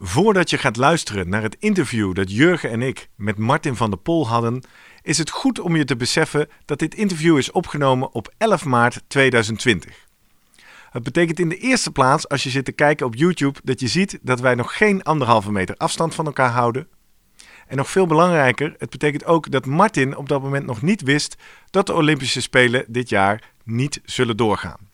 Voordat je gaat luisteren naar het interview dat Jurgen en ik met Martin van der Pol hadden, is het goed om je te beseffen dat dit interview is opgenomen op 11 maart 2020. Het betekent in de eerste plaats, als je zit te kijken op YouTube, dat je ziet dat wij nog geen anderhalve meter afstand van elkaar houden. En nog veel belangrijker, het betekent ook dat Martin op dat moment nog niet wist dat de Olympische Spelen dit jaar niet zullen doorgaan.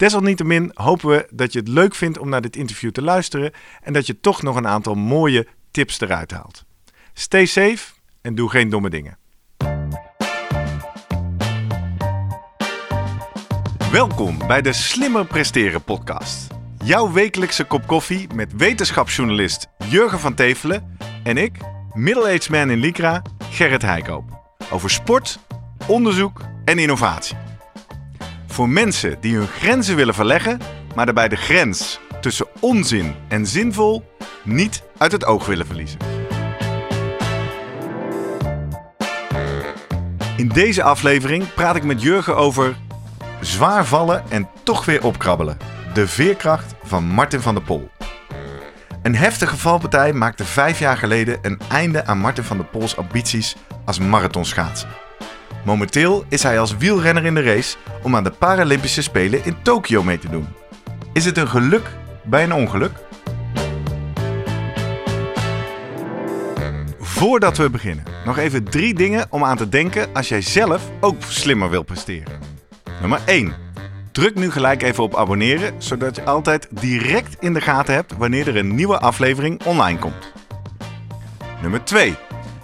Desalniettemin hopen we dat je het leuk vindt om naar dit interview te luisteren en dat je toch nog een aantal mooie tips eruit haalt. Stay safe en doe geen domme dingen. Welkom bij de Slimmer Presteren podcast. Jouw wekelijkse kop koffie met wetenschapsjournalist Jurgen van Tevelen en ik, middle-aged man in Lycra, Gerrit Heikoop. Over sport, onderzoek en innovatie. Voor mensen die hun grenzen willen verleggen, maar daarbij de grens tussen onzin en zinvol niet uit het oog willen verliezen. In deze aflevering praat ik met Jurgen over zwaar vallen en toch weer opkrabbelen. De veerkracht van Martin van der Pol. Een heftige valpartij maakte vijf jaar geleden een einde aan Martin van der Pols ambities als marathonschaatser. Momenteel is hij als wielrenner in de race om aan de Paralympische Spelen in Tokio mee te doen. Is het een geluk bij een ongeluk? Voordat we beginnen, nog even drie dingen om aan te denken als jij zelf ook slimmer wil presteren. Nummer 1. Druk nu gelijk even op abonneren, zodat je altijd direct in de gaten hebt wanneer er een nieuwe aflevering online komt. Nummer 2.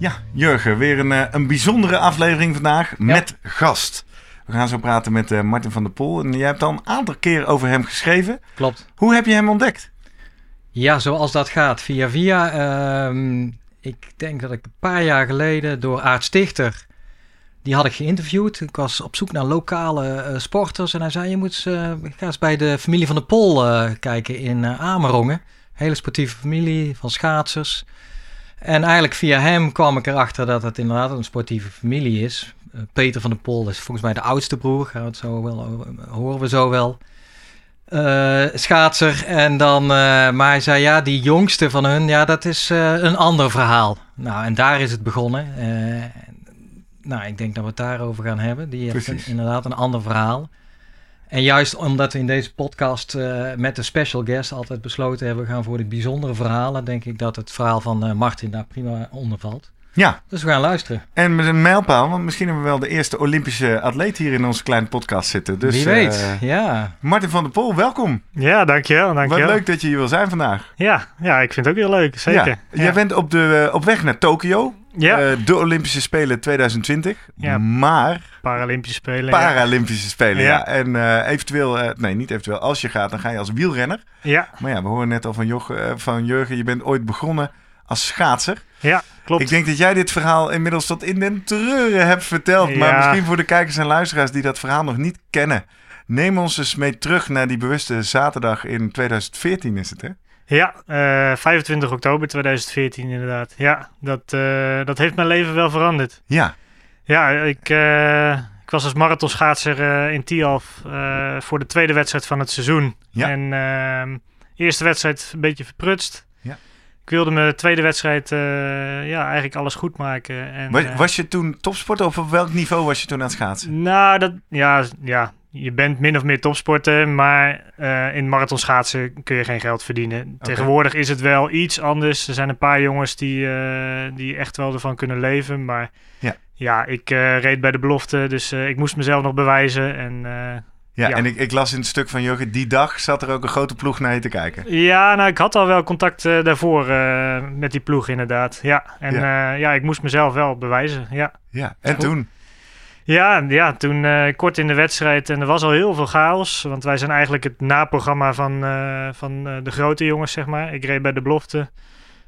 Ja, Jurgen, weer een, eh, een bijzondere aflevering vandaag met gast. We gaan zo praten met uh, Martin van der Pol. En jij hebt al een aantal keer over hem geschreven. Klopt. Hoe heb je hem ontdekt? Ja, zoals dat gaat. Via via. Ehm, ik denk dat ik een paar jaar geleden door Aart Stichter... Die had ik geïnterviewd. Ik was op zoek naar lokale uh, sporters. En hij zei, je moet uh, ga eens bij de familie van de Pol kijken in Amerongen. Hele sportieve familie van schaatsers. En eigenlijk via hem kwam ik erachter dat het inderdaad een sportieve familie is. Uh, Peter van der Pol is volgens mij de oudste broer, gaan we het zo wel, horen we zo wel. Uh, schaatser. En dan, uh, maar hij zei ja, die jongste van hun, ja, dat is een ander verhaal. Nou, en daar is het begonnen. nou, ik denk dat we het daarover gaan hebben. Die heeft inderdaad een ander verhaal. En juist omdat we in deze podcast uh, met de special guest altijd besloten hebben, we gaan voor de bijzondere verhalen, denk ik dat het verhaal van uh, Martin daar prima onder valt. Ja. Dus we gaan luisteren. En met een mijlpaal, want misschien hebben we wel de eerste Olympische atleet hier in onze kleine podcast zitten. Dus, Wie weet, uh, ja. Martin van der Pol, welkom. Ja, dankjewel, dankjewel. Wat leuk dat je hier wil zijn vandaag. Ja, ja ik vind het ook heel leuk, zeker. Ja. Ja. Jij bent op, de, op weg naar Tokio. Ja. Uh, de Olympische Spelen 2020. Ja. Maar. Paralympische Spelen. Paralympische. Spelen, ja. En uh, eventueel, uh, nee, niet eventueel. Als je gaat, dan ga je als wielrenner. Ja. Maar ja, we horen net al van, Jog, van Jurgen, je bent ooit begonnen als schaatser. Ja, klopt. Ik denk dat jij dit verhaal inmiddels tot in den treuren hebt verteld. Maar misschien voor de kijkers en luisteraars die dat verhaal nog niet kennen. Neem ons eens mee terug naar die bewuste zaterdag in 2014 is het, hè? Ja, uh, 25 oktober 2014 inderdaad. Ja, dat, uh, dat heeft mijn leven wel veranderd. Ja. Ja, ik, uh, ik was als marathonschaatser in Tialf voor de tweede wedstrijd van het seizoen. Ja. En ehm, eerste wedstrijd een beetje verprutst. Ja. Ik wilde mijn tweede wedstrijd ja, eigenlijk alles goed maken. En, was, was je toen topsporter of op welk niveau was je toen aan het schaatsen? Nou, dat, ja, ja, je bent min of meer topsporter, maar uh, in marathonschaatsen kun je geen geld verdienen. Okay. Tegenwoordig is het wel iets anders. Er zijn een paar jongens die, uh, die echt wel ervan kunnen leven. Maar ja, ja ik uh, reed bij de belofte, dus ik moest mezelf nog bewijzen. En, ja, ja, en ik, ik, las in het stuk van Jurgen, die dag zat er ook een grote ploeg naar je te kijken. Ja, nou, ik had al wel contact daarvoor met die ploeg inderdaad. Ja, en ja. ja, ik moest mezelf wel bewijzen, ja. Ja, en toen? Ja, ja toen uh, kort in de wedstrijd en er was al heel veel chaos. Want wij zijn eigenlijk het naprogramma van, uh, van uh, de grote jongens, zeg maar. Ik reed bij de belofte.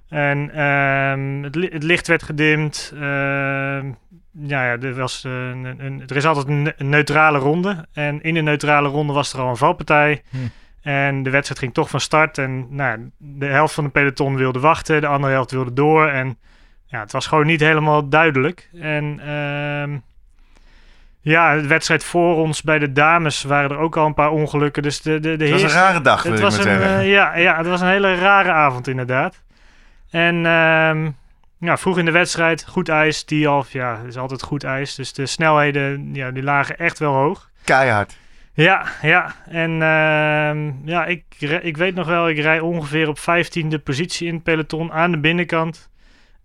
En ehm, het, li- het licht werd gedimd. Ehm, ja, ja, er, was, eh, een, een, er is altijd een, ne- een neutrale ronde. En in de neutrale ronde was er al een valpartij. Hm. En de wedstrijd ging toch van start. En nou, de helft van de peloton wilde wachten. De andere helft wilde door. En ja, het was gewoon niet helemaal duidelijk. En ehm, ja, de wedstrijd voor ons bij de dames waren er ook al een paar ongelukken. Dus de, de, de Het was een rare dag, wil het ik maar was een, zeggen. eh, ja, ja, het was een hele rare avond inderdaad. En ehm, ja, vroeg in de wedstrijd, goed ijs, die half, ja, is altijd goed ijs. Dus de snelheden, ja, die lagen echt wel hoog. Keihard. Ja, ja. En ehm, ja, ik, ik weet nog wel, ik rij ongeveer op 15e positie in het peloton aan de binnenkant.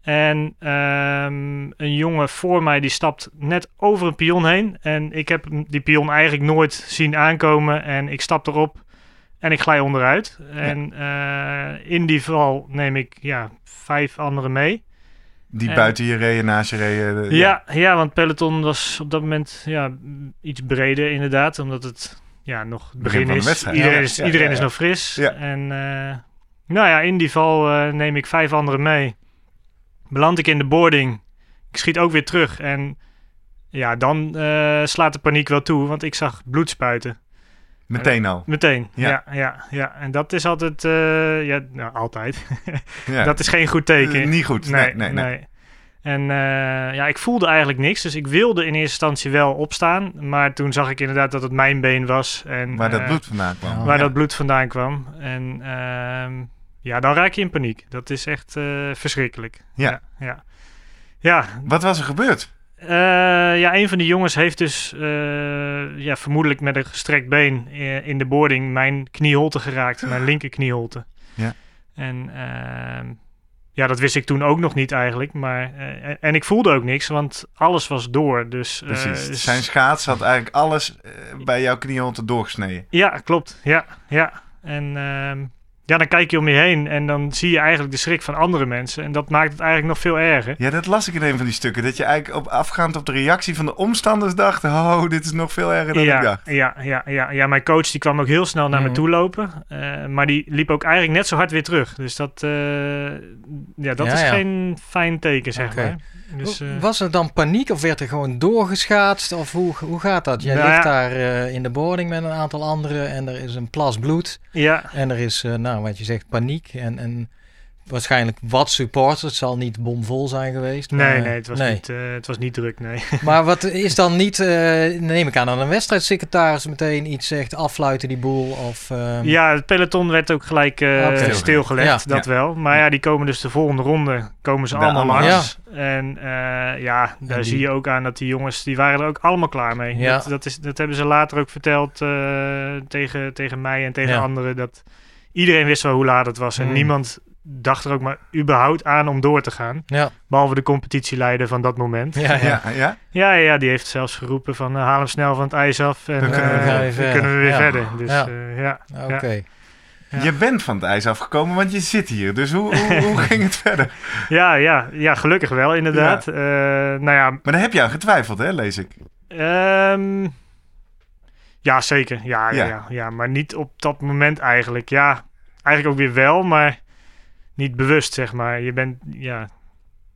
En ehm, een jongen voor mij die stapt net over een pion heen. En ik heb die pion eigenlijk nooit zien aankomen. En ik stap erop en ik glij onderuit. En eh, in die val neem ik ja, vijf anderen mee. Die En- buiten je reden, naast je reden. eh, Ja, ja, want peloton was op dat moment ja, iets breder inderdaad, omdat het ja, nog het Begin begin, van de is. wedstrijd. Iedereen, is, iedereen is nog fris. En eh, nou ja, in die val neem ik vijf anderen mee. Beland ik in de boarding. Ik schiet ook weer terug. En ja, dan eh, slaat de paniek wel toe, want ik zag bloed spuiten. Meteen al. Meteen. Ja. Ja, ja, ja. En dat is altijd, eh, ja, nou, altijd. Ja. Dat is geen goed teken. Niet goed. Nee, nee, nee. nee. En eh, ja, ik voelde eigenlijk niks. Dus ik wilde in eerste instantie wel opstaan. Maar toen zag ik inderdaad dat het mijn been was. En, Waar dat bloed vandaan kwam. Waar Ja. dat bloed vandaan kwam. En ehm, ja, dan raak je in paniek. Dat is echt eh, verschrikkelijk. Ja. Ja, ja. ja, Wat was er gebeurd? eh, ja, een van die jongens heeft dus eh, ja, vermoedelijk met een gestrekt been in de boarding mijn knieholte geraakt. Mijn linker knieholte. Ja. En ehm, ja, dat wist ik toen ook nog niet eigenlijk. Maar, en, ik voelde ook niks, want alles was door. Dus, Precies. dus- Zijn schaats had eigenlijk alles bij jouw knieholte doorgesneden. Ja, klopt. Ja, ja. En ehm, ja, dan kijk je om je heen en dan zie je eigenlijk de schrik van andere mensen. En dat maakt het eigenlijk nog veel erger. Ja, dat las ik in een van die stukken. Dat je eigenlijk op, afgaand op de reactie van de omstanders dacht... oh, dit is nog veel erger dan ik Ja, dacht. ja, ja, ja, ja, mijn coach die kwam ook heel snel naar Mhm. me toe lopen. eh, maar die liep ook eigenlijk net zo hard weer terug. Dus dat, eh, ja, dat Ja, is ja. geen fijn teken, zeg maar. Dus, eh, Was er dan paniek of werd er gewoon doorgeschaatst? Of hoe, hoe gaat dat? Jij Nou ligt ja. daar eh, in de boarding met een aantal anderen en er is een plas bloed. ja, En er is, eh, nou wat je zegt, paniek. En, en waarschijnlijk wat supporters. Het zal niet bomvol zijn geweest. nee, maar- nee, het was, nee. Niet, eh, het was niet druk, nee. Maar wat is dan niet, eh, neem ik aan, dat een wedstrijdsecretaris meteen iets zegt, affluiten die boel? Of, ehm, Ja, het peloton werd ook gelijk eh, stilgelegd, Ja. dat wel. Maar ja, die komen dus de volgende ronde, komen ze allemaal langs. En eh, ja, daar die- zie je ook aan dat die jongens, die waren er ook allemaal klaar mee. Ja. Dat, dat, is, dat hebben ze later ook verteld eh, tegen, tegen mij en tegen Ja. anderen. Dat iedereen wist wel hoe laat het was. En Mm. niemand dacht er ook maar überhaupt aan om door te gaan. ja, Behalve de competitieleider van dat moment. ja, ja. Ja, ja? Ja, ja, die heeft zelfs geroepen van eh, haal hem snel van het ijs af. En Dan kunnen we eh, weer dan verder. kunnen we weer Ja. verder. Dus Ja. eh, ja. Oké. Ja. Je bent van het ijs afgekomen, want je zit hier. Dus hoe, hoe, hoe ging het verder? Ja, ja, ja, gelukkig wel, inderdaad. Eh, nou ja, Maar daar heb je aan getwijfeld, hè, lees ik. ehm, ja, zeker. Ja, ja. Ja. Ja, ja, maar niet op dat moment eigenlijk. Ja, eigenlijk ook weer wel, maar niet bewust, zeg maar. Je bent, ja,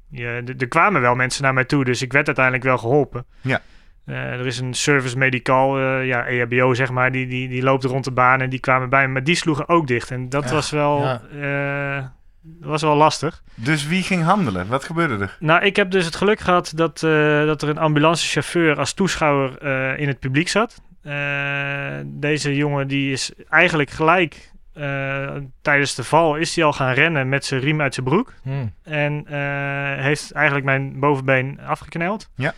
je, er kwamen wel mensen naar mij toe, dus ik werd uiteindelijk wel geholpen. Ja. Eh, er is een service medical, eh, ja, EHBO zeg maar, die, die, die loopt rond de baan en die kwamen bij me, maar die sloegen ook dicht. En dat Ja, was wel, ja. eh, was wel lastig. Dus wie ging handelen? Wat gebeurde er? Nou, ik heb dus het geluk gehad dat, eh, dat er een ambulancechauffeur als toeschouwer eh, in het publiek zat. Eh, deze jongen die is eigenlijk gelijk eh, tijdens de val is hij al gaan rennen met zijn riem uit zijn broek. Hm. En eh, heeft eigenlijk mijn bovenbeen afgekneld. Ja.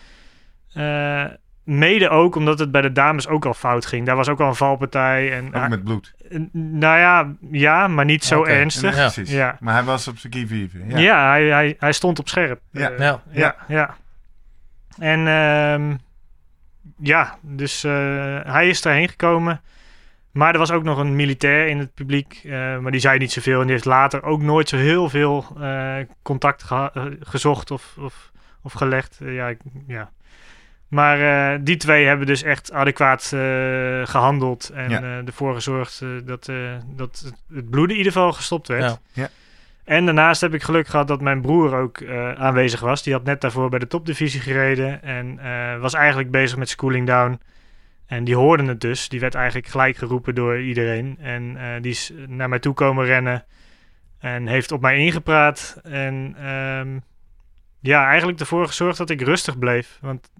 Eh, mede ook omdat het bij de dames ook al fout ging. Daar was ook al een valpartij. En, Ook met bloed. nou ja, ja, maar niet zo ernstig. Ja, precies. Ja. Maar hij was op zijn kievieven. Ja, Ja. hij, hij, hij stond op scherp. Ja. Ja. ja, ja. En ehm, ja, dus eh, hij is daarheen gekomen. Maar er was ook nog een militair in het publiek, eh, maar die zei niet zoveel. En die heeft later ook nooit zo heel veel eh, contact gezocht of, of, of gelegd. Ja, ik- ja. Maar die twee hebben dus echt adequaat eh, gehandeld. En Ja. ervoor gezorgd dat, dat het- het bloeden in ieder geval gestopt werd. Ja. Ja. En daarnaast heb ik geluk gehad dat mijn broer ook eh, aanwezig was. Die had net daarvoor bij de topdivisie gereden en eh, was eigenlijk bezig met schooling down. En die hoorde het dus. Die werd eigenlijk gelijk geroepen door iedereen. En eh, die is naar mij toe komen rennen en heeft op mij ingepraat. En ehm, ja, eigenlijk ervoor gezorgd dat ik rustig bleef. Want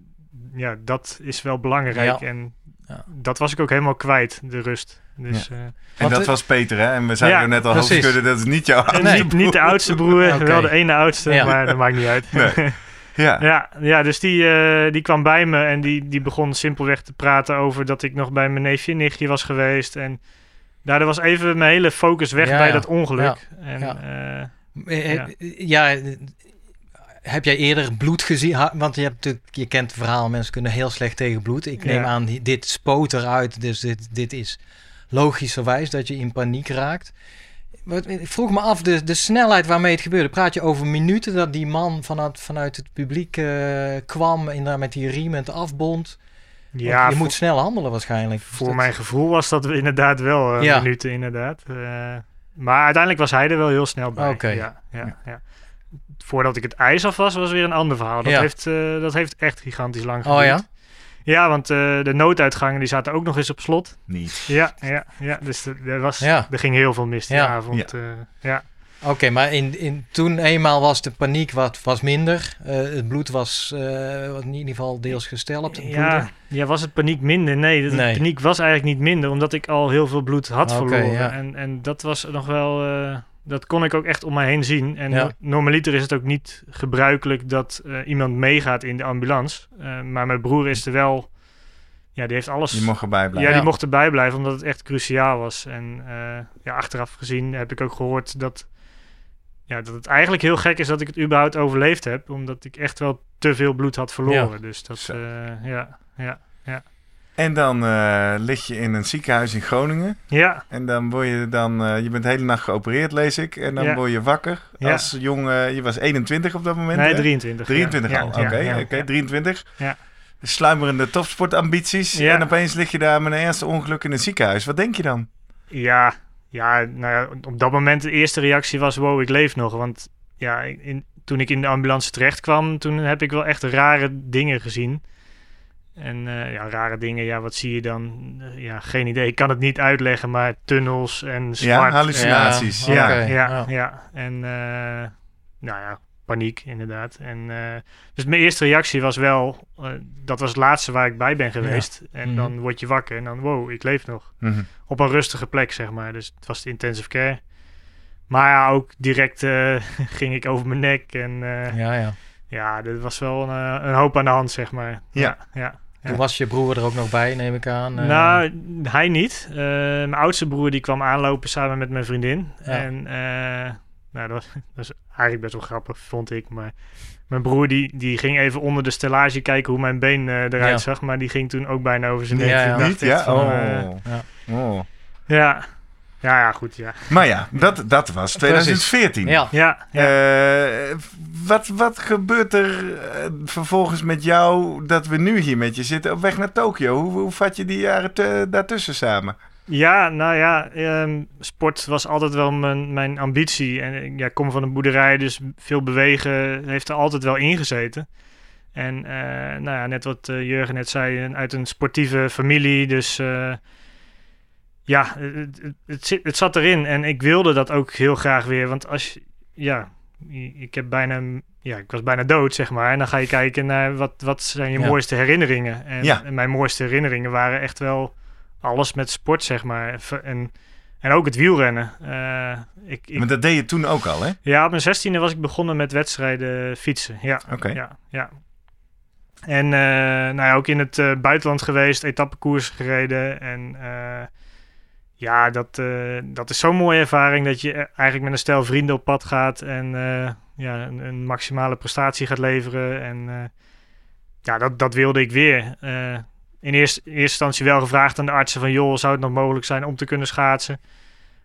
ja, dat is wel belangrijk. Ja. En Ja. dat was ik ook helemaal kwijt, de rust. Dus, eh, En dat was Peter, hè? En we zeiden Ja, er net al precies. hoofdschudden, dat is niet jouw oudste niet, niet de oudste broer, wel de ene oudste, Ja. maar dat maakt niet uit. Nee. Ja. Ja, ja dus die, eh, die kwam bij me en die, die begon simpelweg te praten over dat ik nog bij mijn neefje en nichtje was geweest. En daardoor was even mijn hele focus weg Ja, bij ja. dat ongeluk. En, Ja. eh, Ja. Heb jij eerder bloed gezien? Want je, hebt natuurlijk, je kent het verhaal, mensen kunnen heel slecht tegen bloed. Ik neem Ja. aan, dit spoot eruit, dus dit, dit is logischerwijs dat je in paniek raakt. Ik vroeg me af, de, de snelheid waarmee het gebeurde. Praat je over minuten dat die man vanuit, vanuit het publiek eh, kwam en daar met die riem en het afbond? Want ja, je voor, moet snel handelen waarschijnlijk. Voor dat- mijn gevoel was dat inderdaad wel eh, Ja. minuten, inderdaad. Eh, maar uiteindelijk was hij er wel heel snel bij. Oké. Ja, ja, ja. Voordat ik het ijs af was, was weer een ander verhaal. Dat, Ja. heeft, eh, dat heeft echt gigantisch lang Oh geduurd. ja? Ja, want eh, de nooduitgangen die zaten ook nog eens op slot. Niet. Ja, ja, ja. Dus er, was, Ja. er ging heel veel mis die Ja. avond. Ja. ja. Oké, maar in, in, toen eenmaal was de paniek wat was minder. Eh, het bloed was eh, wat in ieder geval deels gestelpt. het Ja, ja, was het paniek minder? Nee, de Nee. paniek was eigenlijk niet minder, omdat ik al heel veel bloed had verloren. ja. En, en dat was nog wel, eh, dat kon ik ook echt om mij heen zien. En Ja. no- normaliter is het ook niet gebruikelijk dat eh, iemand meegaat in de ambulance. Eh, maar mijn broer is er wel, ja, die heeft alles. Je mocht erbij ja, blijven. die Ja. mocht erbij blijven, omdat het echt cruciaal was. En eh, ja, achteraf gezien heb ik ook gehoord dat, ja, dat het eigenlijk heel gek is dat ik het überhaupt overleefd heb. Omdat ik echt wel te veel bloed had verloren. Dus dat, eh, ja, ja. En dan eh, lig je in een ziekenhuis in Groningen. Ja, En dan word je dan, eh, je bent de hele nacht geopereerd, lees ik. En dan Ja. word je wakker Ja. als jong, eh, je was 21 op dat moment. nee, hè? 23. 23 ja. al, oké, ja, oké, ja. 23. Ja. Sluimerende topsportambities. Ja. En opeens lig je daar met een ernstig ongeluk in een ziekenhuis. Wat denk je dan? Ja, ja, nou ja, op dat moment de eerste reactie was, wow, ik leef nog. Want ja, in, toen ik in de ambulance terecht kwam, toen heb ik wel echt rare dingen gezien. En eh, ja, rare dingen, ja, wat zie je dan? Eh, ja, geen idee. Ik kan het niet uitleggen, maar tunnels en Ja, zwart. hallucinaties. Ja, Ja, oké. ja, ja, ja. En eh, nou ja, paniek inderdaad. En, eh, dus mijn eerste reactie was wel, eh, dat was het laatste waar ik bij ben geweest. En Mhm. dan word je wakker en dan, wow, ik leef nog. Mhm. Op een rustige plek, zeg maar. Dus het was de intensive care. Maar ja, ook direct eh, ging ik over mijn nek. En eh, ja, Ja, ja. er was wel een, een hoop aan de hand, zeg maar. Ja. ja. Toen was je broer er ook nog bij, neem ik aan. eh. Nou, hij niet. Eh, mijn oudste broer die kwam aanlopen samen met mijn vriendin. Ja. En eh, nou, dat, was, dat is eigenlijk best wel grappig, vond ik. Maar mijn broer die, die ging even onder de stellage kijken hoe mijn been eh, eruit Ja. zag. Maar die ging toen ook bijna over zijn nek. ja. Niet? Ja? van, Oh. Ja. oh. ja. Ja, ja, goed, ja. Maar ja, dat, dat was 2014. ja. Ja, ja. Eh, wat, wat gebeurt er eh, vervolgens met jou dat we nu hier met je zitten op weg naar Tokio? Hoe, hoe vat je die jaren te- daartussen samen? Ja, nou ja, ehm, sport was altijd wel mijn, mijn ambitie. En ik ja, ik kom van een boerderij, dus veel bewegen heeft er altijd wel ingezeten. En eh, nou ja, net wat Jurgen net zei, uit een sportieve familie. Dus eh, ja, het, het, het, zit, het zat erin. En ik wilde dat ook heel graag weer. Want als je, ja, ik heb bijna, ja, ik was bijna dood, zeg maar. En dan ga je kijken naar wat, wat zijn je Ja. mooiste herinneringen. En, Ja. en mijn mooiste herinneringen waren echt wel alles met sport, zeg maar. En, en ook het wielrennen. Eh, ik, ik, Maar dat deed je toen ook al, hè? ja, op mijn zestiende was ik begonnen met wedstrijden fietsen. Ja, Oké. ja, ja. En eh, nou ja, ook in het eh, buitenland geweest, etappekoers gereden. En ja, dat, eh, dat is zo'n mooie ervaring dat je eh, eigenlijk met een stel vrienden op pad gaat en eh, ja, een, een maximale prestatie gaat leveren. En ja, dat, dat wilde ik weer. In eerste, eerste instantie wel gevraagd aan de artsen van, joh, zou het nog mogelijk zijn om te kunnen schaatsen?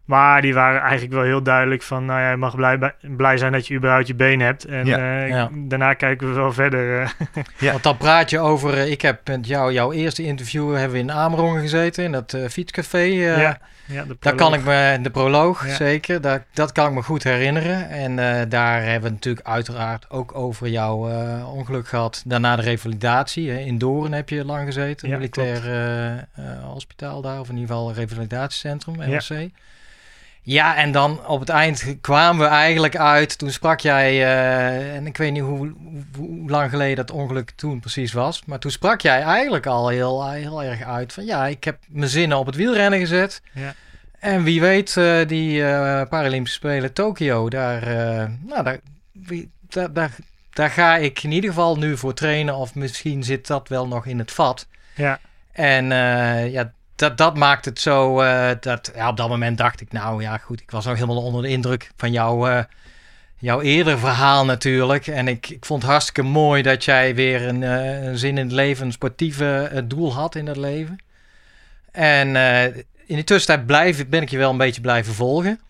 Maar die waren eigenlijk wel heel duidelijk van, nou ja, je mag blij, blij zijn dat je überhaupt je been hebt. En Ja. eh, Ja. daarna kijken we wel verder. eh. Ja. Want dan praat je over, eh, ik heb met jou, jouw eerste interview hebben we in Amerongen gezeten, in dat eh, fietscafé. eh, ja, ja, Daar kan ik me, de proloog Ja. zeker, dat, dat kan ik me goed herinneren. En eh, daar hebben we het natuurlijk uiteraard ook over jouw eh, ongeluk gehad. Daarna de revalidatie. Hè. In Doorn heb je lang gezeten, Ja, militair eh, eh, hospitaal daar, of in ieder geval revalidatiecentrum, Ja. Ja. en dan op het eind kwamen we eigenlijk uit. Toen sprak jij, eh, en ik weet niet hoe, hoe, lang geleden dat ongeluk toen precies was. Maar toen sprak jij eigenlijk al heel, heel erg uit van ja, ik heb mijn zinnen op het wielrennen gezet. Ja. En wie weet, eh, die eh, Paralympische Spelen Tokio, daar, nou, daar, wie- daar, daar, daar ga ik in ieder geval nu voor trainen. Of misschien zit dat wel nog in het vat. Ja. En ja, dat, dat maakt het zo. eh, dat, ja, op dat moment dacht ik, nou ja, goed, ik was nog helemaal onder de indruk van jouw, eh, jouw eerder verhaal natuurlijk. En ik, ik vond het hartstikke mooi dat jij weer een, eh, zin in het leven, een sportieve doel had in dat leven. En in de tussentijd blijf, ben ik je wel een beetje blijven volgen.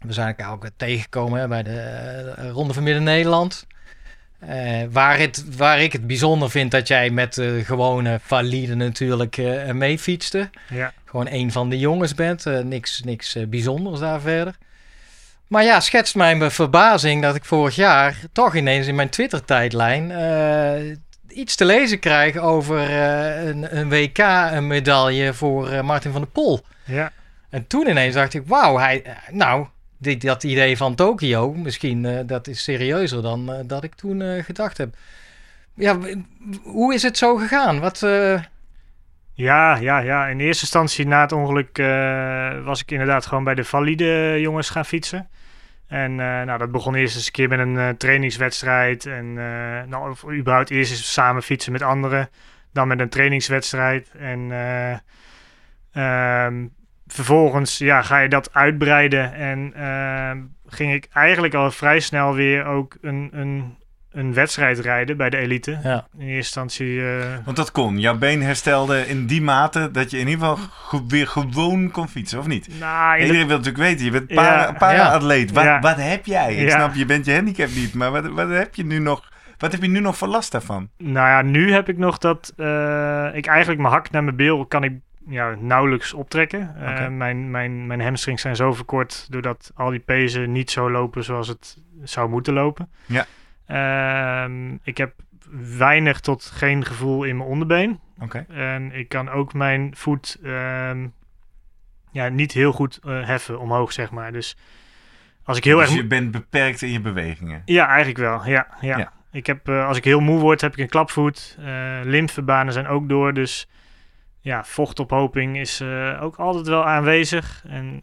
We zijn elkaar ook tegengekomen bij de Ronde van Midden-Nederland. Eh, waar, het, waar ik het bijzonder vind dat jij met de gewone valide natuurlijk eh meefietste. ja. Gewoon een van de jongens bent. eh, niks niks bijzonders daar verder. Maar ja, schetst mij mijn verbazing dat ik vorig jaar toch ineens in mijn Twitter-tijdlijn iets te lezen krijg over een, een WK, een medaille voor Martin van der Pol. ja. En toen ineens dacht ik, wauw, hij, nou, dat idee van Tokio, misschien eh, dat is serieuzer dan eh, dat ik toen eh, gedacht heb. Ja, hoe is het zo gegaan? Wat, Ja, ja, ja. In eerste instantie na het ongeluk was ik inderdaad gewoon bij de valide jongens gaan fietsen. En nou, dat begon eerst eens een keer met een trainingswedstrijd. En eh, nou, of überhaupt eerst eens samen fietsen met anderen. Dan met een trainingswedstrijd. En eh, ehm, vervolgens ja, ga je dat uitbreiden. En ehm, ging ik eigenlijk al vrij snel weer ook een, een, een wedstrijd rijden bij de elite. ja. In eerste instantie... eh, Want dat kon. Jouw been herstelde in die mate dat je in ieder geval ge- weer gewoon kon fietsen, of niet? nou, de- Iedereen wil natuurlijk weten, je bent Ja. para, para-atleet. Wat, Ja. wat heb jij? Ik Ja. snap, je bent je handicap niet, maar wat, wat heb je nu nog... Wat heb je nu nog voor last daarvan? Nou ja, nu heb ik nog dat eh, ik eigenlijk mijn hak naar mijn bil kan ik ja, nauwelijks optrekken. Eh, mijn, mijn, mijn hamstrings zijn zo verkort doordat al die pezen niet zo lopen zoals het zou moeten lopen. Ja. Ehm, ik heb weinig tot geen gevoel in mijn onderbeen. Oké. En ik kan ook mijn voet ehm, ja, niet heel goed eh, heffen omhoog, zeg maar. Dus als ik heel dus erg... je bent beperkt in je bewegingen. Ja, eigenlijk wel. Ja, ja. Ja. Ik heb, eh, als ik heel moe word, heb ik een klapvoet. Lymfebanen zijn ook door. Dus ja, vochtophoping is eh, ook altijd wel aanwezig. En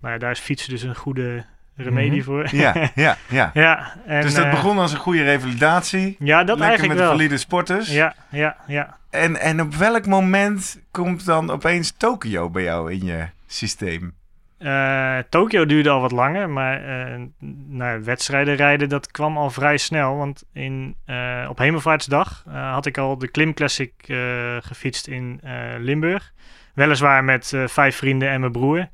nou ja, daar is fietsen dus een goede remedie Mhm. voor. Ja, ja, ja. ja en, dus dat eh, begon als een goede revalidatie. Ja, dat eigenlijk met wel. valide sporters. Ja, ja, ja. En, en op welk moment komt dan opeens Tokio bij jou in je systeem? Eh, Tokio duurde al wat langer, maar nou, wedstrijden rijden, dat kwam al vrij snel. Want in, eh, op Hemelvaartsdag had ik al de Klim Classic gefietst in Limburg. Weliswaar met vijf vrienden en mijn broer.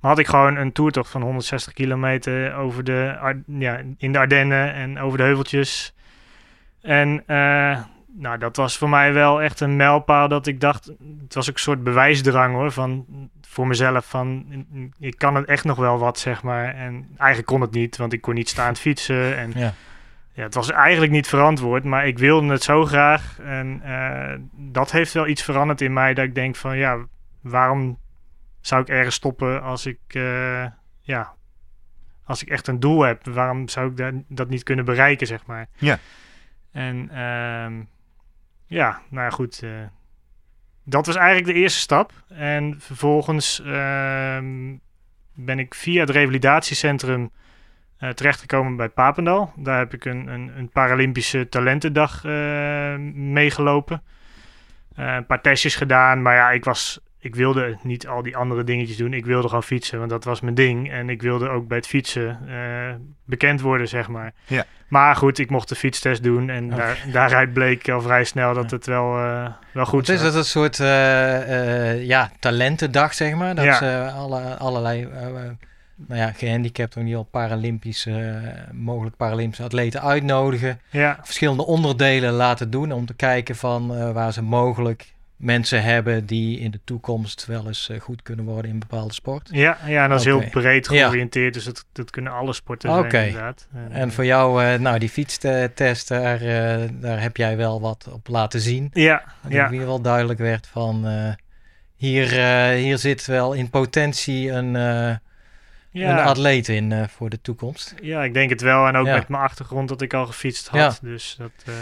Maar had ik gewoon een toertocht van 160 kilometer over de, ja, in de Ardennen en over de heuveltjes. En nou, dat was voor mij wel echt een mijlpaal dat ik dacht... Het was ook een soort bewijsdrang hoor, van, voor mezelf van... Ik kan het echt nog wel wat, zeg maar. En eigenlijk kon het niet, want ik kon niet staand fietsen. En Ja. ja, het was eigenlijk niet verantwoord, maar ik wilde het zo graag. En eh, dat heeft wel iets veranderd in mij, dat ik denk van... Ja, waarom zou ik ergens stoppen als ik... eh, ja, als ik echt een doel heb, waarom zou ik dat, dat niet kunnen bereiken, zeg maar. Ja. En ehm, ja, nou ja, goed. eh, dat was eigenlijk de eerste stap. En vervolgens ehm, ben ik via het revalidatiecentrum eh, terechtgekomen bij Papendal. Daar heb ik een, een, een Paralympische talentendag eh, meegelopen. Een paar testjes gedaan, maar ja, ik was ik wilde niet al die andere dingetjes doen. Ik wilde gewoon fietsen, want dat was mijn ding. En ik wilde ook bij het fietsen eh, bekend worden, zeg maar. Ja. Maar goed, ik mocht de fietstest doen. En Oké. daar, daaruit bleek al vrij snel dat het wel, eh, wel goed is zat. dat een soort eh, ja, talentendag, zeg maar. Dat Ja. ze alle, allerlei nou ja, gehandicapten, in ieder geval Paralympische, mogelijk Paralympische atleten uitnodigen. Ja, Verschillende onderdelen laten doen om te kijken van waar ze mogelijk mensen hebben die in de toekomst wel eens eh, goed kunnen worden in bepaalde sport. ja, ja, en dat is heel breed Ja. georiënteerd. Dus dat, dat kunnen alle sporten zijn, Oké. inderdaad. En voor jou, eh, nou die fietstest, daar, eh, daar heb jij wel wat op laten zien. Ja, Dat ja. in ieder geval duidelijk werd van eh, hier, eh, hier zit wel in potentie een, eh, een Ja, atleet in eh, voor de toekomst. ja, ik denk het wel. En ook Ja. met mijn achtergrond dat ik al gefietst had. Dus dat, eh,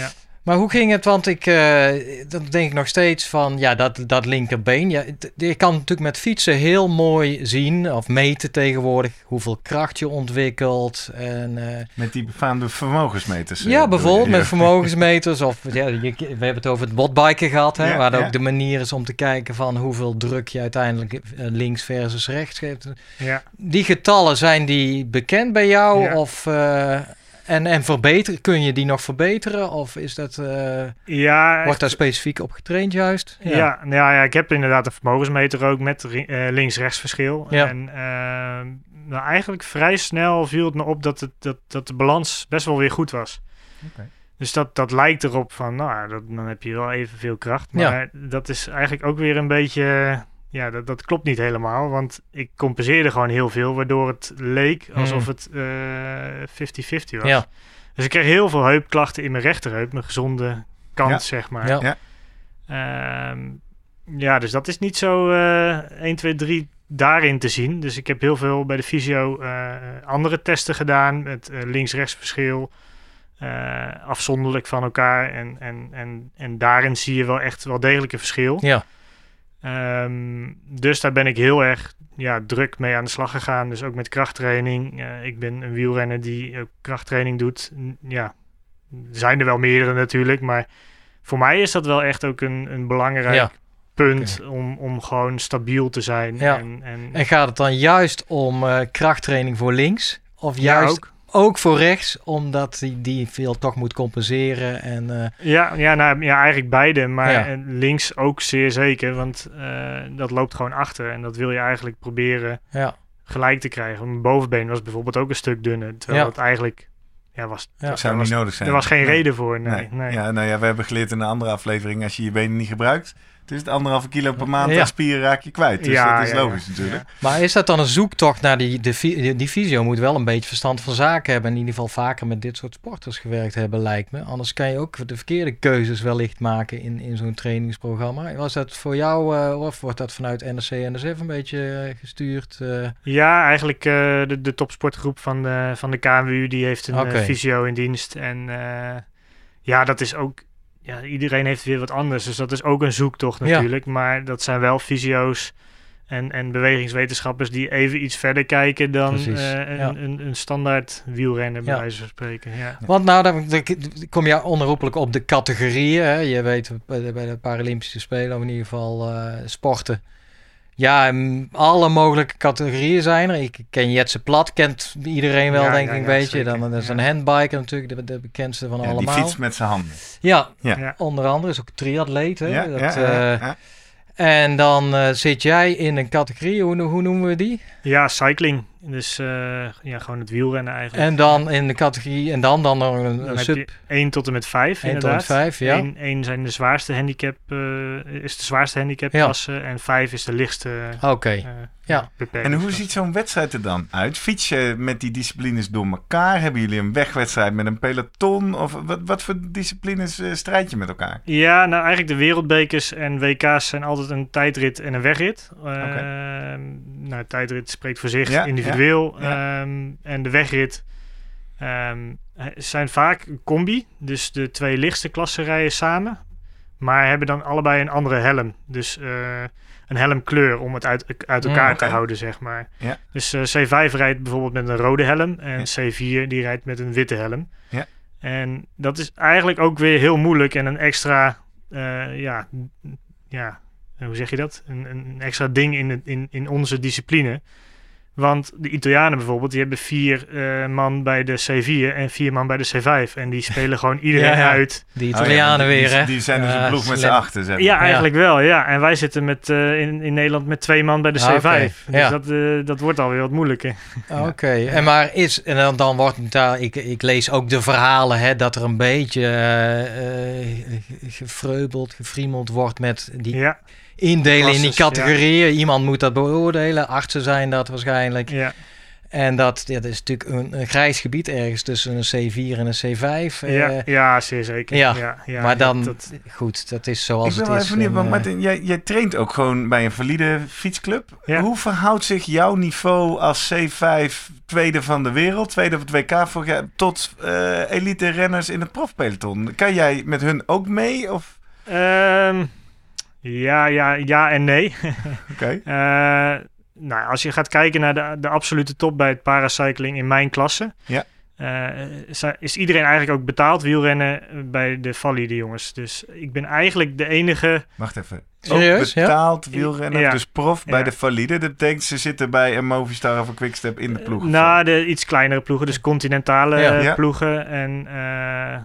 ja. Maar hoe ging het? Want ik, eh dan denk ik nog steeds van, ja, dat, dat linkerbeen. Ja, je kan natuurlijk met fietsen heel mooi zien of meten tegenwoordig hoeveel kracht je ontwikkelt. En, eh, Met die befaamde vermogensmeters. eh, ja, bijvoorbeeld met vermogensmeters. Of ja, je, we hebben het over het botbiken gehad, hè, Ja, waar ja. ook de manier is om te kijken van hoeveel druk je uiteindelijk links versus rechts geeft. Ja. Die getallen, zijn die bekend bij jou? Ja. Of, eh, en, en verbeteren, kun je die nog verbeteren? Of is dat, eh, Ja, wordt daar specifiek op getraind juist? Ja. nou ja, ik heb inderdaad een vermogensmeter ook met eh, links-rechts verschil. Ja. En ehm, nou, eigenlijk vrij snel viel het me op dat, het, dat, dat de balans best wel weer goed was. Oké. Dus dat, dat lijkt erop van, nou ja, dat, dan heb je wel evenveel kracht. Ja. Maar dat is eigenlijk ook weer een beetje, ja, dat, dat klopt niet helemaal. Want ik compenseerde gewoon heel veel, waardoor het leek alsof Hmm. het eh 50-50 was. Ja, Dus ik kreeg heel veel heupklachten in mijn rechterheup, mijn gezonde kant, Ja. zeg maar. ja. Ja. Ehm, ja, dus dat is niet zo eh 1, 2, 3 daarin te zien. Dus ik heb heel veel bij de fysio eh, andere testen gedaan met eh, links-rechts verschil. eh, afzonderlijk van elkaar. En, en, en, en daarin zie je wel echt wel degelijk een verschil. ja. Ehm, dus daar ben ik heel erg ja, druk mee aan de slag gegaan. Dus ook met krachttraining. Eh, ik ben een wielrenner die ook krachttraining doet. N- Ja, er zijn er wel meerdere natuurlijk. Maar voor mij is dat wel echt ook een, een belangrijk Ja. punt om, om gewoon stabiel te zijn. Ja. En, en, En gaat het dan juist om eh, krachttraining voor links? Of ja, juist ook. Ook. voor rechts, omdat die, die veel toch moet compenseren? En, eh, Ja, ja, nou, ja, eigenlijk beide. Maar Ja. links ook zeer zeker. Want eh, dat loopt gewoon achter. En dat wil je eigenlijk proberen ja, gelijk te krijgen. Mijn bovenbeen was bijvoorbeeld ook een stuk dunner. Terwijl Ja. het eigenlijk... Ja, was, Ja. Dat zou er niet was, nodig zijn. er was geen Nee. reden voor. Nee, nee. Ja, nou ja, we hebben geleerd in een andere aflevering, als je je benen niet gebruikt, dus het anderhalve kilo per maand Ja. aan spieren raak je kwijt. Dus Ja, dat is ja, ja. logisch natuurlijk. Maar is dat dan een zoektocht naar die, de, die, die fysio moet wel een beetje verstand van zaken hebben. En in ieder geval vaker met dit soort sporters gewerkt hebben, lijkt me. Anders kan je ook de verkeerde keuzes wellicht maken in, in zo'n trainingsprogramma. Was dat voor jou, eh, of wordt dat vanuit NRC en NSF een beetje eh, gestuurd? eh? Ja, eigenlijk eh, de, de topsportgroep van de, van de KMU, die heeft een fysio in dienst. En eh, ja, dat is ook... Ja, iedereen heeft weer wat anders. Dus dat is ook een zoektocht Ja. natuurlijk. Maar dat zijn wel fysio's en, en bewegingswetenschappers die even iets verder kijken dan eh, een, ja. een, een standaard wielrenner, bij Ja. wijze van spreken. Ja. Want nou, dan, dan kom je onherroepelijk op de categorieën. Hè? Je weet bij de, bij de Paralympische Spelen, of in ieder geval eh, sporten. Ja, alle mogelijke categorieën zijn er. Ik ken Jetse Plat, kent iedereen wel, Ja, denk ja, ik een ja, beetje. Dan is ja. een handbiker natuurlijk, de, de bekendste van Ja, die allemaal. fietst met zijn handen. Ja, Ja. Ja. onder andere is ook triatleet. Hè? Ja, dat, ja, ja, eh, ja. En dan eh, zit jij in een categorie, hoe, hoe noemen we die? Ja, cycling. Dus eh, ja, gewoon het wielrennen eigenlijk. En dan in de categorie, en dan, dan nog een, Dan sub je 1 tot en met 5 1 tot en inderdaad. met 5, ja. 1, zijn de zwaarste handicap, eh, is de zwaarste handicapklasse en 5 is de lichtste Oké, eh Ja. En hoe ziet zo'n wedstrijd er dan uit? Fiets je met die disciplines door elkaar? Hebben jullie een wegwedstrijd met een peloton? Of wat, wat voor disciplines strijd je met elkaar? Ja, nou eigenlijk de wereldbekers en WK's zijn altijd een tijdrit en een wegrit. Uh, nou, tijdrit spreekt voor zich, Ja, individueel. Ja, ehm, en de wegrit ehm, zijn vaak een combi. Dus de twee lichtste klassen rijden samen. Maar hebben dan allebei een andere helm. Dus eh, een helmkleur om het uit, uit Mm, elkaar oké. te houden, zeg maar. Ja. Dus eh, C5 rijdt bijvoorbeeld met een rode helm. En Ja. C4 die rijdt met een witte helm. Ja. En dat is eigenlijk ook weer heel moeilijk en een extra, eh, ja, ja hoe zeg je dat? Een, een extra ding in, in, in onze discipline. Want de Italianen bijvoorbeeld, die hebben vier uh, man bij de C4 en vier man bij de C5. En die spelen gewoon iedereen ja, ja. uit. Die Italianen oh ja, die, weer, hè? Die zijn dus een ploeg met z'n achter, zeg Ja, eigenlijk wel, ja. En wij zitten met, uh, in, in Nederland met twee man bij de C5. Okay. Dus dat, uh, dat wordt alweer wat moeilijker. Oké, okay. en maar is, en dan, dan wordt het daar, ik, ik lees ook de verhalen, hè, dat er een beetje gefreubeld, gefriemeld wordt met die... Ja indelen in die categorieën. Iemand moet dat beoordelen. Artsen zijn dat waarschijnlijk. Ja. En dat, ja, dat is natuurlijk een, een, grijs gebied ergens tussen een C4 en een C5. Ja, uh, ja zeer zeker. Ja, ja, ja maar dan, dat... goed, dat is zoals het is. Ik ben wel even benieuwd, Martin, jij, jij traint ook gewoon bij een valide fietsclub. Hoe verhoudt zich jouw niveau als C5 tweede van de wereld, tweede op het WK vorig jaar, tot uh, elite renners in het profpeloton? Kan jij met hun ook mee? Of? Um, ja, ja, ja en nee. Oké. Okay. Uh, nou, als je gaat kijken naar de, de absolute top bij het paracycling in mijn klasse, ja. Uh, is iedereen eigenlijk ook betaald wielrennen bij de valide jongens. Dus ik ben eigenlijk de enige. Wacht even. Serieus? betaald ja? wielrenner, ja. dus prof bij de valide. Dat betekent ze zitten bij een Movistar of een Quickstep in de ploeg. Nou, de iets kleinere ploegen, dus continentale ploegen en. Uh,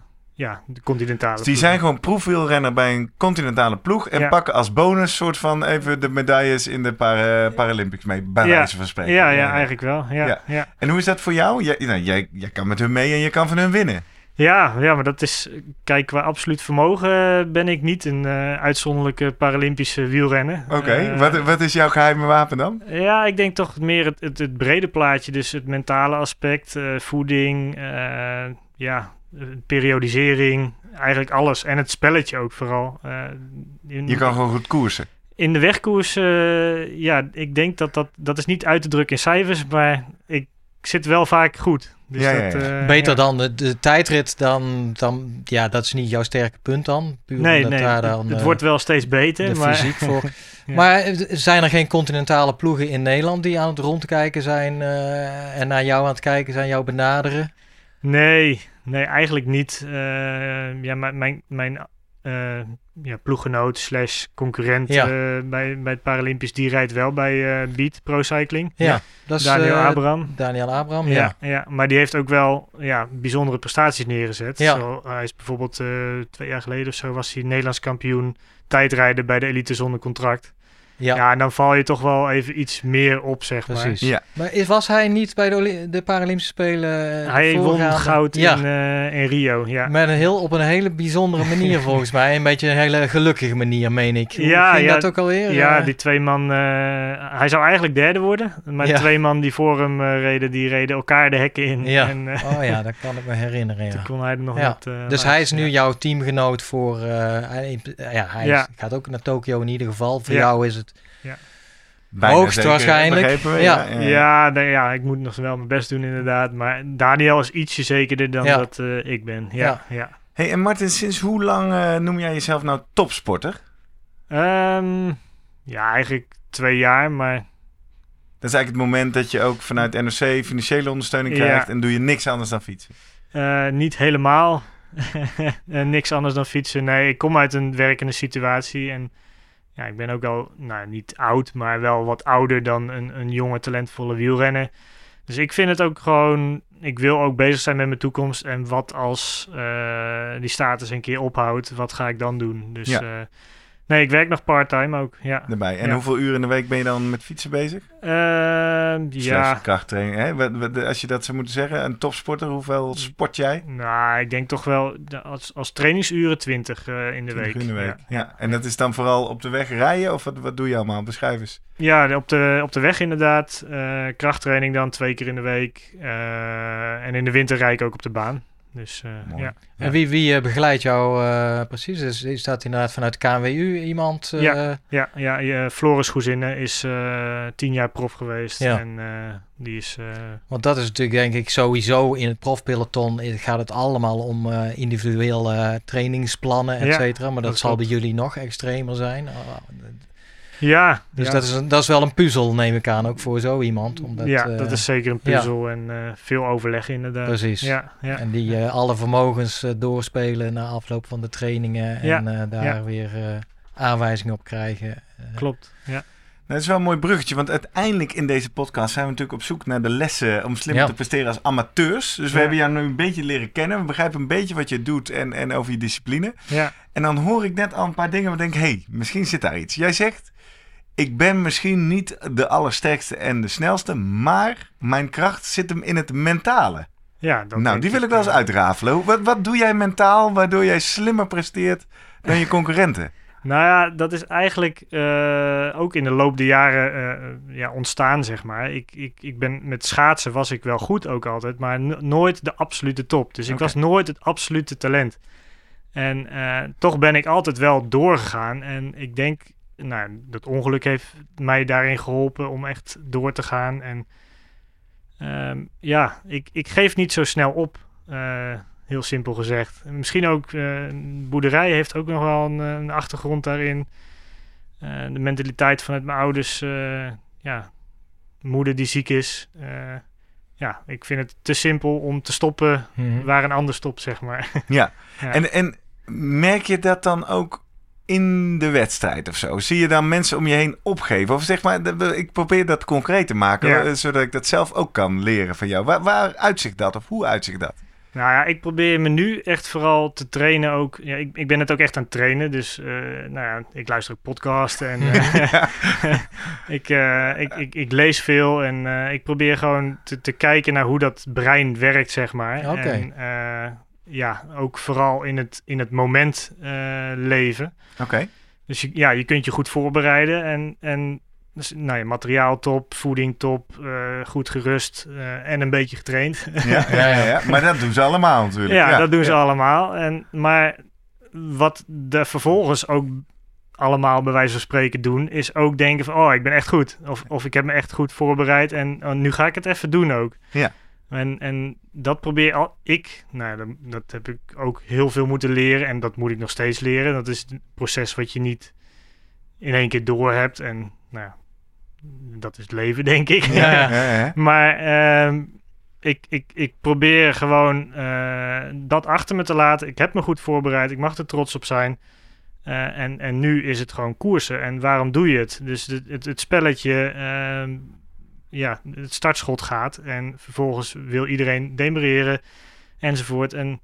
ja, de continentale dus die zijn gewoon proefwielrenner bij een continentale ploeg en pakken als bonus soort van even de medailles in de para Paralympics mee, bij ja. wijze van spreken. Ja, ja, eigenlijk wel. Ja, ja. En hoe is dat voor jou? Jij, nou, jij, jij kan met hun mee en je kan van hun winnen. Ja, ja, maar dat is, kijk, qua absoluut vermogen ben ik niet een uh, uitzonderlijke Paralympische wielrenner. Oké, uh, wat, wat is jouw geheime wapen dan? Ja, ik denk toch meer het, het, het brede plaatje, dus het mentale aspect, uh, voeding, ja, periodisering, eigenlijk alles. En het spelletje ook vooral. Uh, in, je kan gewoon goed koersen. In de wegkoers, uh, ja, ik denk dat, dat dat is niet uit te drukken in cijfers, maar ik zit wel vaak goed. Dus ja, dat, ja, uh, Beter dan de, de, tijdrit, dan, dan, ja, dat is niet jouw sterke punt dan. Puur nee, nee, daar dan, het wordt wel steeds beter. De maar... fysiek voor. Maar zijn er geen continentale ploegen in Nederland die aan het rondkijken zijn en naar jou aan het kijken zijn, jou benaderen? Nee, Nee, eigenlijk niet. Uh, ja, mijn, mijn uh, ja, ploeggenoot slash concurrent ja. uh, bij, bij het Paralympisch, die rijdt wel bij Beat Pro Cycling. Ja, dat is Daniel Abraham. Daniel Abraham, ja. ja. maar die heeft ook wel ja, bijzondere prestaties neergezet. Ja. Zo, hij is bijvoorbeeld twee jaar geleden of zo was hij Nederlands kampioen tijdrijden bij de elite zonder contract. Ja. ja, en dan val je toch wel even iets meer op, zeg Precies. maar. Ja. Maar was hij niet bij de, de Paralympische Spelen? Uh, hij won goud ja. in, uh, in Rio, ja. Met een heel, op een hele bijzondere manier volgens mij. Een beetje een hele gelukkige manier, meen ik. ja, ging ja, dat ook alweer? Ja, uh, die twee man... hij zou eigenlijk derde worden. Maar de twee man die voor hem reden, die reden elkaar de hekken in. Ja. En, oh ja, dat kan ik me herinneren, ja. Toen kon hij er nog dus hij is nu jouw teamgenoot voor... hij, ja, hij is, gaat ook naar Tokio in ieder geval. Voor jou is het... Ja. Bijna Hoogst waarschijnlijk. We, ja. Ja, ja. Ja, ja, ik moet nog wel mijn best doen inderdaad. Maar Daniel is ietsje zekerder dan dat uh, ik ben. Ja, ja. Hey, en Martin, sinds hoe lang uh, noem jij jezelf nou topsporter? Um, ja, eigenlijk twee jaar, maar... Dat is eigenlijk het moment dat je ook vanuit NOC financiële ondersteuning krijgt... en doe je niks anders dan fietsen? Uh, niet helemaal. niks anders dan fietsen. Nee, ik kom uit een werkende situatie en ja, ik ben ook al, nou niet oud, maar wel wat ouder dan een, een jonge, talentvolle wielrenner. Dus ik vind het ook gewoon, ik wil ook bezig zijn met mijn toekomst. En wat als uh, die status een keer ophoudt, wat ga ik dan doen? Dus ja. uh, Nee, ik werk nog part-time ook. Ja. Erbij. En hoeveel uren in de week ben je dan met fietsen bezig? Uh, ja. krachttraining. Hè? Als je dat zou moeten zeggen, een topsporter, hoeveel sport jij? Nou, ik denk toch wel als, als trainingsuren 20 uh, in de week. In de week. Ja. ja. En dat is dan vooral op de weg rijden of wat, wat doe je allemaal? Beschrijf eens. Ja, op de, op de weg inderdaad. Uh, krachttraining dan twee keer in de week. Uh, en in de winter rijd ik ook op de baan. Dus, uh, ja. En wie, wie uh, begeleidt jou uh, precies? Is, is dat inderdaad vanuit KNWU iemand? Ja, ja, ja Floris Goezinnen is tien jaar prof geweest. Ja. En die is... Want dat is natuurlijk denk ik sowieso in het profpeloton gaat het allemaal om individuele trainingsplannen, et cetera. maar dat, dat zal bij jullie nog extremer zijn. Ja. Dus Dat, is, dat is wel een puzzel, neem ik aan, ook voor zo iemand. Omdat, ja, dat uh, is zeker een puzzel ja. en uh, veel overleg inderdaad. Precies. Ja, ja. En die uh, alle vermogens doorspelen na afloop van de trainingen en daar weer aanwijzingen op krijgen. Klopt, ja. Nou, dat is wel een mooi bruggetje, want uiteindelijk in deze podcast zijn we natuurlijk op zoek naar de lessen om slimmer Ja. te presteren als amateurs. Dus we Ja. hebben jou nu een beetje leren kennen. We begrijpen een beetje wat je doet en, en over je discipline. ja. En dan hoor ik net al een paar dingen waar ik denk, hé, hey, misschien zit daar iets. Jij zegt, ik ben misschien niet de allersterkste en de snelste, maar mijn kracht zit hem in het mentale. ja dat nou, die wil ik wel eens uitrafelen. Wat, wat doe jij mentaal waardoor jij slimmer presteert dan je concurrenten? Nou ja, dat is eigenlijk eh, ook in de loop der jaren eh, ja, ontstaan, zeg maar. Ik, ik, ik ben met schaatsen was ik wel goed ook altijd, maar no- nooit de absolute top. Dus ik was nooit het absolute talent. En eh, toch ben ik altijd wel doorgegaan. En ik denk, nou, dat ongeluk heeft mij daarin geholpen om echt door te gaan. En ehm, ja, ik, ik geef niet zo snel op. eh, heel simpel gezegd. En misschien ook, een boerderij heeft ook nog wel een, een achtergrond daarin. Eh, de mentaliteit vanuit mijn ouders, ja, moeder die ziek is. Ja, ik vind het te simpel om te stoppen Mhm. waar een ander stopt, zeg maar. Ja, Ja. En, en merk je dat dan ook in de wedstrijd of zo? Zie je dan mensen om je heen opgeven? Of zeg maar, ik probeer dat concreet te maken, Ja. eh, zodat ik dat zelf ook kan leren van jou. Waar, waar uitzicht dat of hoe uitzicht dat? Nou ja, ik probeer me nu echt vooral te trainen ook. Ja, ik, ik ben het ook echt aan het trainen, dus eh, nou ja, ik luister ook podcasts en eh, ik, eh, ik, ik, ik lees veel en eh, ik probeer gewoon te, te kijken naar hoe dat brein werkt, zeg maar. Oké. En eh, ja, ook vooral in het, in het moment eh, leven. Oké. Dus je, ja, je kunt je goed voorbereiden en, en dus, nou ja, materiaal top, voeding top, eh, goed gerust eh, en een beetje getraind. Ja, ja, ja, ja. Maar dat doen ze allemaal natuurlijk. Ja, dat doen ze allemaal. En, maar wat de vervolgens ook allemaal bij wijze van spreken doen, is ook denken van, oh, ik ben echt goed. Of, of ik heb me echt goed voorbereid en oh, nu ga ik het even doen ook. Ja. En, en dat probeer al, ik, nou, dat, dat heb ik ook heel veel moeten leren en dat moet ik nog steeds leren. Dat is een proces wat je niet in één keer door hebt en, nou, ja, dat is het leven, denk ik. Ja, ja. Ja, ja. Maar ehm, ik, ik, ik probeer gewoon eh, dat achter me te laten. Ik heb me goed voorbereid. Ik mag er trots op zijn. Eh, en, en nu is het gewoon koersen. En waarom doe je het? Dus het, het, het spelletje, ehm, ja, het startschot gaat. En vervolgens wil iedereen demereren enzovoort. En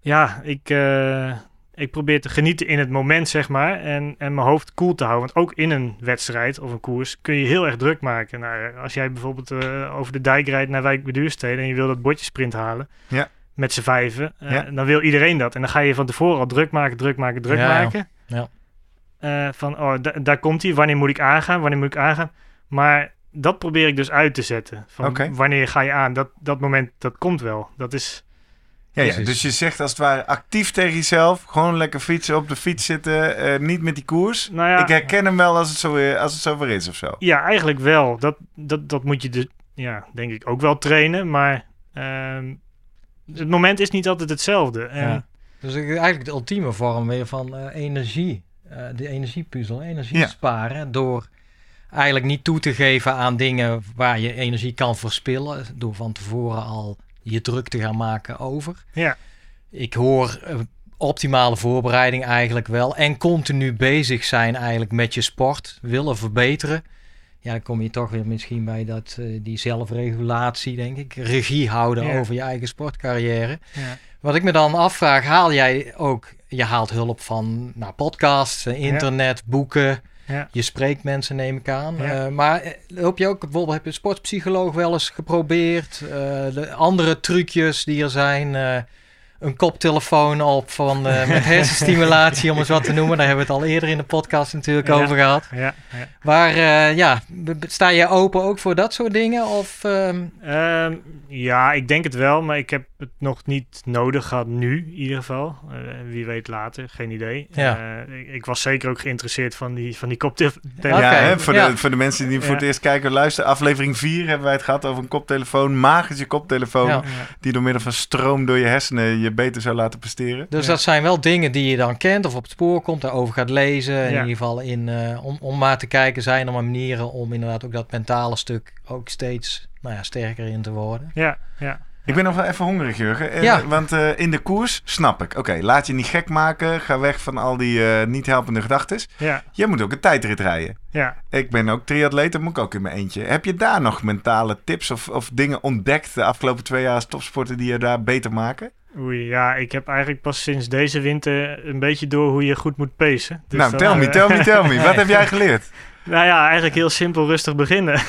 ja, ik, eh, ik probeer te genieten in het moment, zeg maar. En, en mijn hoofd koel te houden. Want ook in een wedstrijd of een koers kun je heel erg druk maken. Nou, als jij bijvoorbeeld eh, over de dijk rijdt naar Wijk bij Duurstede en je wil dat bordjesprint halen. Ja. Met z'n vijven. eh, Ja. Dan wil iedereen dat. En dan ga je van tevoren al druk maken, druk maken, druk Ja, ja. maken. Ja. Eh, van, oh, da- daar komt hij. Wanneer moet ik aangaan? Wanneer moet ik aangaan? Maar dat probeer ik dus uit te zetten. Van. Wanneer ga je aan? Dat, dat moment, dat komt wel. Dat is... Ja, ja, dus je zegt als het ware actief tegen jezelf. Gewoon lekker fietsen, op de fiets zitten. eh, niet met die koers. Nou ja, Ik herken hem wel als het, zo, als het zover is of zo. Ja, eigenlijk wel. Dat, dat, dat moet je dus, ja, denk ik ook wel trainen. Maar ehm, het moment is niet altijd hetzelfde. En, Ja. Dus eigenlijk de ultieme vorm weer van eh, energie. eh, de energiepuzzel, energie Ja. sparen. Door eigenlijk niet toe te geven aan dingen waar je energie kan verspillen. Door van tevoren al je druk te gaan maken over. Ja. Ik hoor eh, optimale voorbereiding eigenlijk wel. En continu bezig zijn eigenlijk met je sport. Willen verbeteren. Ja, dan kom je toch weer misschien bij dat, eh, die zelfregulatie, denk ik. Regie houden Ja. over je eigen sportcarrière. ja. Wat ik me dan afvraag, haal jij ook, je haalt hulp van nou, podcasts, eh, internet, boeken. Ja. Je spreekt mensen, neem ik aan. Ja. Eh, maar eh, loop je ook, bijvoorbeeld heb je een sportpsycholoog wel eens geprobeerd? Eh, de andere trucjes die er zijn, een koptelefoon op van, eh, met hersenstimulatie, om eens wat te noemen. Daar hebben we het al eerder in de podcast natuurlijk Ja. over gehad. Ja, ja. Maar eh, ja, sta je open ook voor dat soort dingen? Of, ehm, Ehm, ja, ik denk het wel, maar ik heb het nog niet nodig gehad nu in ieder geval. Eh, wie weet later, geen idee. Ja. Eh, ik, ik was zeker ook geïnteresseerd van die, van die koptelefoon. Ja, hè, voor, ja. De, voor de mensen die voor het eerst kijken of luisteren. Aflevering 4 hebben wij het gehad over een koptelefoon. Magische koptelefoon. Ja. Die door middel van stroom door je hersenen je beter zou laten presteren. Dus Ja. dat zijn wel dingen die je dan kent of op het spoor komt, daarover gaat lezen. In Ja. ieder geval in, eh, om, om maar te kijken, zijn er maar manieren om inderdaad ook dat mentale stuk ook steeds nou ja, sterker in te worden. Ja, ja. Ik ben nog wel even hongerig, Jurgen. Eh, Ja. Want eh, in de koers snap ik. Oké, laat je niet gek maken. Ga weg van al die eh, niet helpende gedachten. Ja, Je moet ook een tijdrit rijden. ja. Ik ben ook triatleet, dat moet ik ook in mijn eentje. Heb je daar nog mentale tips of, of dingen ontdekt de afgelopen twee jaar als topsporter die je daar beter maken? Oei, ja, ik heb eigenlijk pas sinds deze winter een beetje door hoe je goed moet pacen. Dus nou, dan, tel me, eh, tel me, tel me. Wat heb jij geleerd? Nou ja, eigenlijk heel simpel rustig beginnen.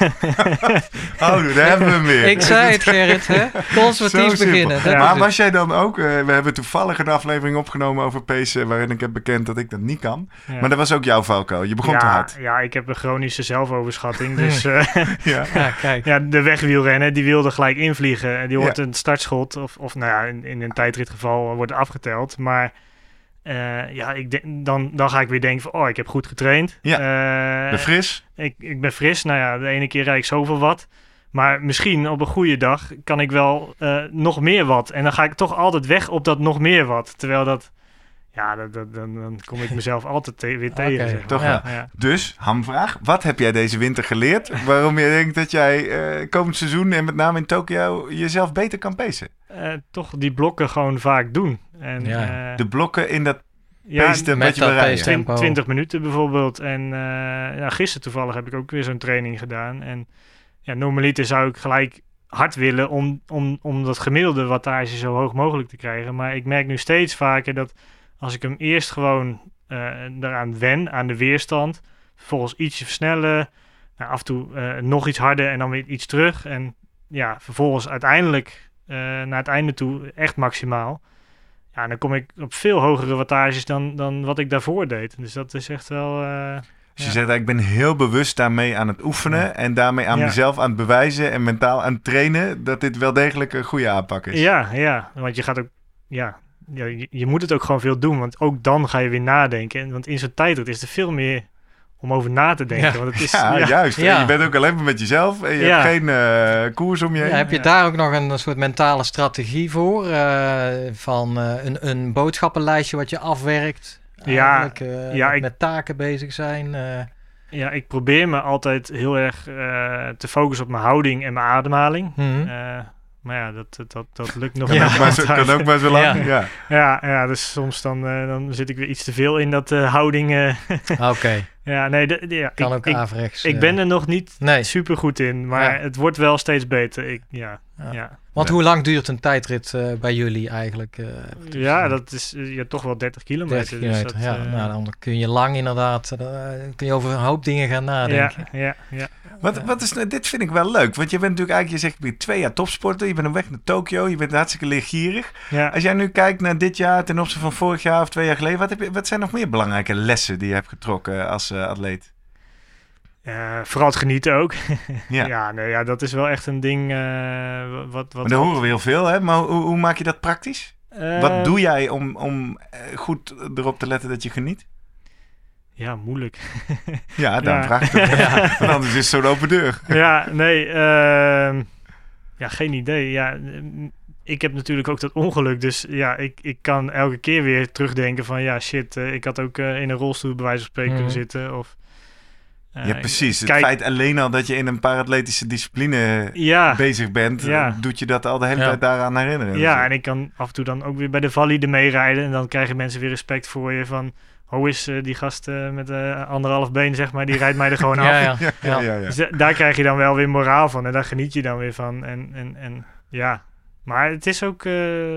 Oh, daar hebben we hem weer. Ik zei het, Gerrit, hè? Conservatief beginnen. Ja. Maar was jij dan ook... eh, we hebben toevallig een aflevering opgenomen over pacen... waarin ik heb bekend dat ik dat niet kan. Ja. Maar dat was ook jouw valkuil. Je begon ja, te hard. Ja, ik heb een chronische zelfoverschatting. Dus eh, Ja. Ja, kijk. ja, de wegwielrennen, die wilde gelijk invliegen. En die wordt Ja. een startschot, of, of nou ja, in, in een tijdritgeval wordt afgeteld. Maar eh, ja, ik denk- dan, dan ga ik weer denken van, oh, ik heb goed getraind. Ja. Eh, De fris? ik, ik ben fris. Nou ja, de ene keer rijd ik zoveel wat. Maar misschien op een goede dag kan ik wel eh, nog meer wat. En dan ga ik toch altijd weg op dat nog meer wat. Terwijl dat, ja, dat, dat- dan, dan kom ik mezelf altijd te- weer tegen. Oké, zeg maar. toch Ja. Ja. Dus, hamvraag. Wat heb jij deze winter geleerd? Waarom je denkt dat jij eh, komend seizoen... en met name in Tokio jezelf beter kan pacen? Eh, toch die blokken gewoon vaak doen. En, Ja. eh, De blokken in dat ja, pace met je dat wil rijden. pace tempo. 20 minuten bijvoorbeeld. En eh ja, gisteren toevallig heb ik ook weer zo'n training gedaan. En ja, normaliter zou ik gelijk hard willen om, om, om dat gemiddelde wattage zo hoog mogelijk te krijgen. Maar ik merk nu steeds vaker dat als ik hem eerst gewoon eh eraan wen, aan de weerstand, vervolgens ietsje versnellen, nou, af en toe eh, nog iets harder en dan weer iets terug. En ja, vervolgens uiteindelijk eh, naar het einde toe echt maximaal. Ja, dan kom ik op veel hogere wattages dan, dan wat ik daarvoor deed. Dus dat is echt wel... eh, Dus je Ja. zegt, ik ben heel bewust daarmee aan het oefenen... en daarmee aan Ja. mezelf aan het bewijzen... en mentaal aan het trainen... dat dit wel degelijk een goede aanpak is. Ja, ja, want je gaat ook, ja, je, je moet het ook gewoon veel doen, want ook dan ga je weer nadenken. En- Want in zo'n tijdrit is er veel meer om over na te denken. Ja. Want het is, Ja, ja, juist. Ja. je bent ook alleen maar met jezelf... en je Ja. hebt geen eh, koers om je heen. Ja, heb je daar ook nog een soort mentale strategie voor? eh, van eh, een, een boodschappenlijstje wat je afwerkt? Ja, Eigenlijk, eh, ja, ik- met taken bezig zijn. eh. ja, ik probeer me altijd heel erg eh, te focussen op mijn houding en mijn ademhaling. Mhm. Eh, maar ja, dat, dat, dat, dat lukt nog maar zo, kan ook maar zo lang. Ja. Ja. Ja, ja, dus soms dan, eh, dan zit ik weer iets te veel in dat eh, houding. eh. Oké, ja, nee, de, de- ja, kan ik, ook ik, averechts. ik eh. ben er nog niet Nee, super goed in, maar Ja. het wordt wel steeds beter. Ik, ja, Ja. ja. Want Ja. hoe lang duurt een tijdrit eh, bij jullie eigenlijk? eh, Ja, dat is ja, toch wel 30 kilometer. 30 dus kilometer. dat, ja, eh, nou, dan kun je lang inderdaad, eh, kun je over een hoop dingen gaan ja, nadenken. ja, ja. Wat, wat is, nou- dit vind ik wel leuk. Want je bent natuurlijk eigenlijk... Je zegt, ik ben twee jaar topsporter. Je bent op weg naar Tokio. Je bent hartstikke leergierig. ja. Als jij nu kijkt naar dit jaar ten opzichte van vorig jaar of twee jaar geleden... Wat, heb je, wat zijn nog meer belangrijke lessen die je hebt getrokken als eh, atleet? Eh, vooral het genieten ook. Ja. ja, nee, ja, dat is wel echt een ding. eh, wat, wat, daar horen we heel veel, hè? Maar hoe, hoe maak je dat praktisch? Wat doe jij om, om eh, goed erop te letten dat je geniet? Ja, moeilijk. Ja, dan Ja. vraag ik het. Want anders is het zo'n open deur. ja, nee. ehm, ja, geen idee. Ja, ik heb natuurlijk ook dat ongeluk. Dus ja, ik, ik kan elke keer weer terugdenken van... Ja, shit, ik had ook in een rolstoel bij wijze van spreken Mhm. kunnen zitten. Of, Ja, precies. Het feit alleen al dat je in een paratletische discipline Ja, bezig bent, Ja. eh, doet je dat al de hele Ja. tijd daaraan herinneren. Ja, en ik kan af en toe dan ook weer bij de valide meerijden. En dan krijgen mensen weer respect voor je van... Hoe is eh, die gast eh, met eh, anderhalf been, zeg maar, die rijdt mij er gewoon af. Ja, ja. ja, ja, ja, ja. Dus da- daar krijg je dan wel weer moraal van. En daar geniet je dan weer van. En, en, en ja, maar het is ook... eh,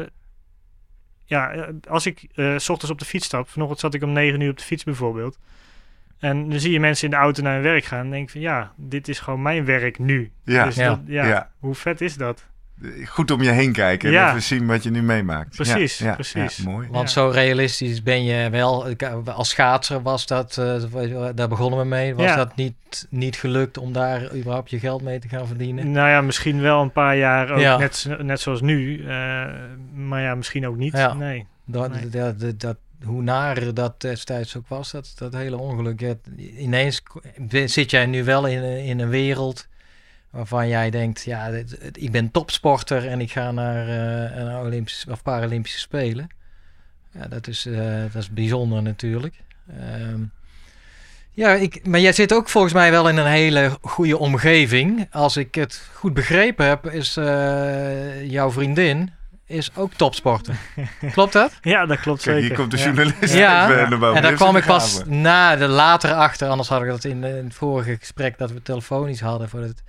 ja, eh, als ik eh, s ochtends op de fiets stap... Vanochtend zat ik om negen uur op de fiets bijvoorbeeld. En dan zie je mensen in de auto naar hun werk gaan. En denk van ja, dit is gewoon mijn werk nu. Ja. Dus Ja. dat- ja, Ja. hoe vet is dat? Goed om je heen kijken en Ja. even zien wat je nu meemaakt. Precies, Ja, ja, precies. ja, mooi. Want Ja. zo realistisch ben je wel. Ik- Als schaatser was dat, eh, daar begonnen we mee, was Ja. dat niet, niet gelukt om daar überhaupt je geld mee te gaan verdienen? Nou ja, misschien wel een paar jaar ook Ja. net, net zoals nu. eh, maar ja, misschien ook niet. Ja. Nee. Dat, Nee. dat, dat, dat- hoe naar dat destijds ook was, dat, dat hele ongeluk. Ineens zit jij nu wel in, in een wereld waarvan jij denkt, ja, ik ben topsporter en ik ga naar eh, een Olympische of Paralympische Spelen. Ja, dat is, eh, dat is bijzonder natuurlijk. Ehm, Ja, ik, maar jij zit ook volgens mij wel in een hele goede omgeving. Als ik het goed begrepen heb, is eh, jouw vriendin is ook topsporter. Klopt dat? Ja, dat klopt Kijk, zeker. hier komt de Ja. journalist Ja, boven. en daar kwam ik pas na de later achter. Anders had ik dat in, in het vorige gesprek dat we telefonisch hadden, voor het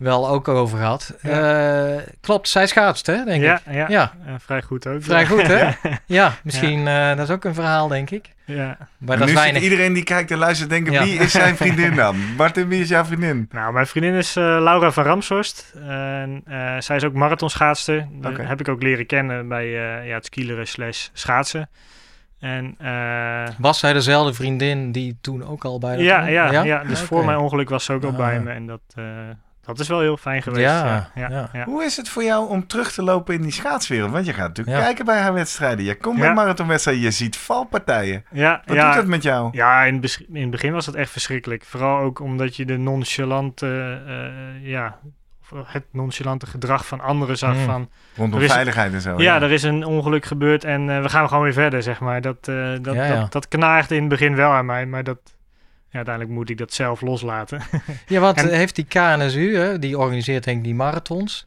wel ook over gehad. Eh, klopt, zij schaatst, hè, denk ja, ik. ja, Ja. ja, vrij goed ook. Vrij ja. goed, hè? Ja, misschien eh, dat is ook een verhaal, denk ik. Ja. Maar dat nu is zit weinig. iedereen die kijkt en luistert denken, Ja. wie is zijn vriendin dan? Martin, wie is jouw vriendin? Nou, mijn vriendin is eh, Laura van Ramshorst. En, eh, zij is ook marathonschaatster. Dat heb ik ook leren kennen bij eh, ja, het skileren slash schaatsen. En eh, Was zij dezelfde vriendin die toen ook al bij dat ja, ja, ja, dus Oké. voor mijn ongeluk was ze ook al Ah. bij me. En dat, eh, dat is wel heel fijn geweest. Ja, Ja, ja, ja. ja. Hoe is het voor jou om terug te lopen in die schaatswereld? Want je gaat natuurlijk Ja. kijken bij haar wedstrijden. Je komt bij Ja. marathonwedstrijden, je ziet valpartijen. Ja, Wat ja, doet dat met jou? Ja, in in het begin was dat echt verschrikkelijk. Vooral ook omdat je de nonchalante, eh, ja, of het nonchalante gedrag van anderen zag. Mm. Van, Rondom is- veiligheid en zo. ja, er is een ongeluk gebeurd en eh, we gaan gewoon weer verder, zeg maar. Dat, eh, dat, Ja, ja. Dat, dat knaagde in het begin wel aan mij, maar dat, ja, uiteindelijk moet ik dat zelf loslaten. Ja, want En- heeft die KNSU, hè, die organiseert denk ik die marathons,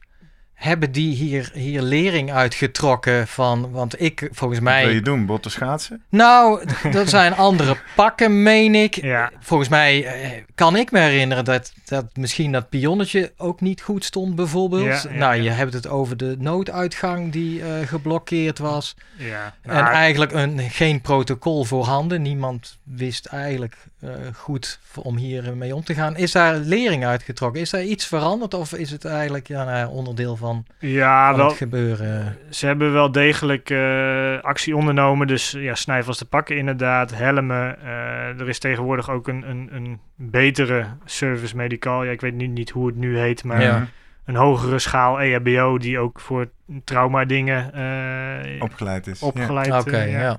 hebben die hier, hier lering uitgetrokken van, want ik volgens Wat wil je mij, doen? Botten schaatsen? nou, dat zijn andere pakken, meen ik. ja, Volgens mij eh, kan ik me herinneren dat, dat misschien dat pionnetje ook niet goed stond, bijvoorbeeld. Ja, ja, nou, je hebt het over de nooduitgang die eh, geblokkeerd was. ja. En eigenlijk een, geen protocol voorhanden. Niemand wist eigenlijk eh, goed om hier mee om te gaan. Is daar lering uitgetrokken? Is daar iets veranderd? Of is het eigenlijk ja, nou, onderdeel van, ja, van wel, het gebeuren? Ze hebben wel degelijk eh, actie ondernomen. Dus ja, snijvaste pakken inderdaad, helmen. Eh, er is tegenwoordig ook een, een, een betere service medical. Ja, ik weet nu niet hoe het nu heet, maar Ja. een hogere schaal EHBO die ook voor trauma dingen eh, Opgeleid is. Ja. opgeleid. Oké, ja. ja.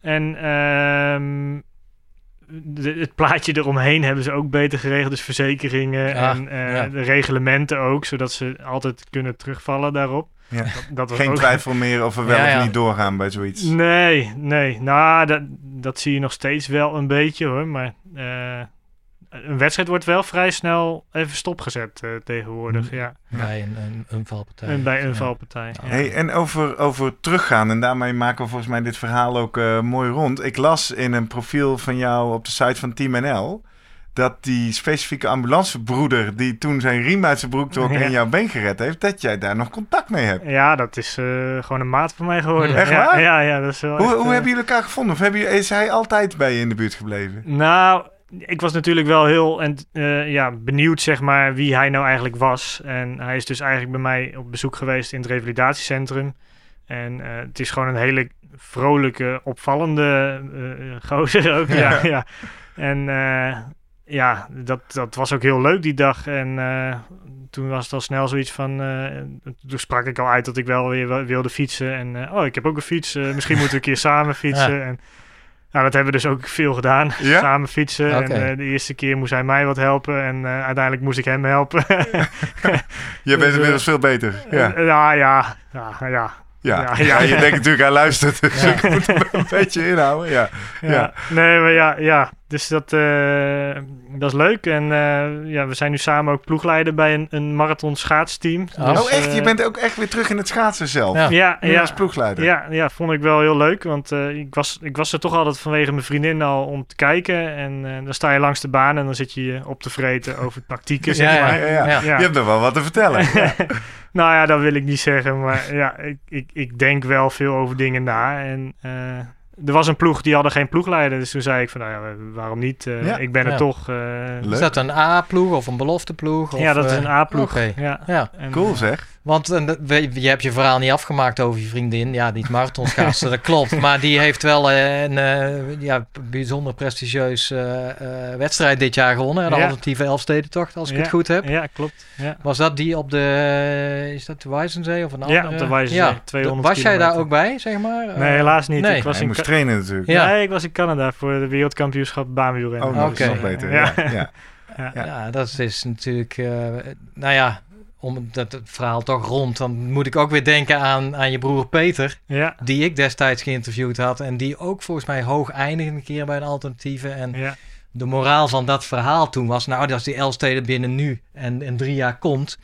En ehm, de- het plaatje eromheen hebben ze ook beter geregeld. Dus verzekeringen Ah, en eh, ja. de reglementen ook, zodat ze altijd kunnen terugvallen daarop. Ja. Dat, Geen ook- twijfel meer of we wel of niet doorgaan bij zoiets. Nee, nee. Nou, dat, dat zie je nog steeds wel een beetje hoor. Maar eh, een wedstrijd wordt wel vrij snel even stopgezet eh, tegenwoordig. Mm. Ja. Bij een, een, een valpartij. En bij een Ja. valpartij. Ja. Hey, en over, over teruggaan, en daarmee maken we volgens mij dit verhaal ook eh, mooi rond. Ik las in een profiel van jou op de site van Team NL... dat die specifieke ambulancebroeder die toen zijn riem uit zijn broek trok Ja. en jouw been gered heeft... dat jij daar nog contact mee hebt. Ja, dat is eh, gewoon een maat van mij geworden. Echt waar? Ja, ja, dat is wel Hoe, echt, hoe hebben jullie elkaar gevonden? Of hebben jullie, is hij altijd bij je in de buurt gebleven? Nou, ik was natuurlijk wel heel en, eh, ja, benieuwd, zeg maar, wie hij nou eigenlijk was. En hij is dus eigenlijk bij mij op bezoek geweest in het revalidatiecentrum. En eh, het is gewoon een hele vrolijke, opvallende eh, gozer ook. ja. Ja. Ja, En ja, dat, dat was ook heel leuk die dag. En toen was het al snel zoiets van... toen sprak ik al uit dat ik wel weer wilde fietsen. En oh, ik heb ook een fiets. misschien moeten we een keer samen fietsen. En, nou, dat hebben we dus ook veel gedaan. Ja? Samen fietsen. En eh, de eerste keer moest hij mij wat helpen. En eh, uiteindelijk moest ik hem helpen. Je bent Dus, inmiddels veel beter. Ja. Eh, ja, ja, ja, ja. Ja. ja, Ja, ja. je denkt natuurlijk, hij luistert. Dus Ja. ik moet hem een beetje inhouden. Ja. Ja. Ja. Nee, maar ja, ja. Dus dat, eh, dat is leuk. En eh, ja, we zijn nu samen ook ploegleider bij een, een marathon schaatsteam. Oh. Dus, oh, echt? Je eh, bent ook echt weer terug in het schaatsen zelf. Ja. Ja, als ploegleider. ja, ja, vond ik wel heel leuk. Want eh, ik, was, ik was er toch altijd vanwege mijn vriendin al om te kijken. En eh, dan sta je langs de baan en dan zit je je op te vreten over tactieken, zeg Ja, ja. maar. Ja, ja. Ja. Ja. Je hebt er wel wat te vertellen. nou ja, dat wil ik niet zeggen. Maar ja, ik, ik, ik denk wel veel over dingen na. En eh, er was een ploeg, die hadden geen ploegleider. Dus toen zei ik van, nou ja, waarom niet? Eh, Ja. Ik ben er Ja. toch. eh, Leuk. Is dat een A-ploeg of een belofteploeg? Of, ja, dat is eh, een A-ploeg. Oké. Ja. Ja, En, Cool eh, zeg. Want eh, dat- je hebt je verhaal niet afgemaakt over je vriendin. Ja, die marathonschaatster, dat klopt. Maar die heeft wel eh, een eh, ja, bijzonder prestigieus eh, eh, wedstrijd dit jaar gewonnen. De Ja. alternatieve Elfstedentocht, als ik ja, het goed heb. Ja, klopt. Ja. Was dat die op de, is dat de Wijzenzee of een andere? Ja, op de Wijzenzee, 200 Was jij daar ook bij, zeg maar? Nee, helaas niet. nee. Ik was Hij in moest trainen natuurlijk. Ja. Nee, ik was in Canada voor de wereldkampioenschap baanwielrennen. Oh, nog Oké. nog beter. Ja. Ja. Ja. Ja. Ja. Ja, dat is natuurlijk, eh, nou ja, om dat het verhaal toch rond, dan moet ik ook weer denken aan, aan je broer Peter, Ja. die ik destijds geïnterviewd had en die ook volgens mij hoog eindigde een keer bij een alternatieve. En Ja. de moraal van dat verhaal toen was... nou, als die Elstede binnen nu en, en drie jaar komt...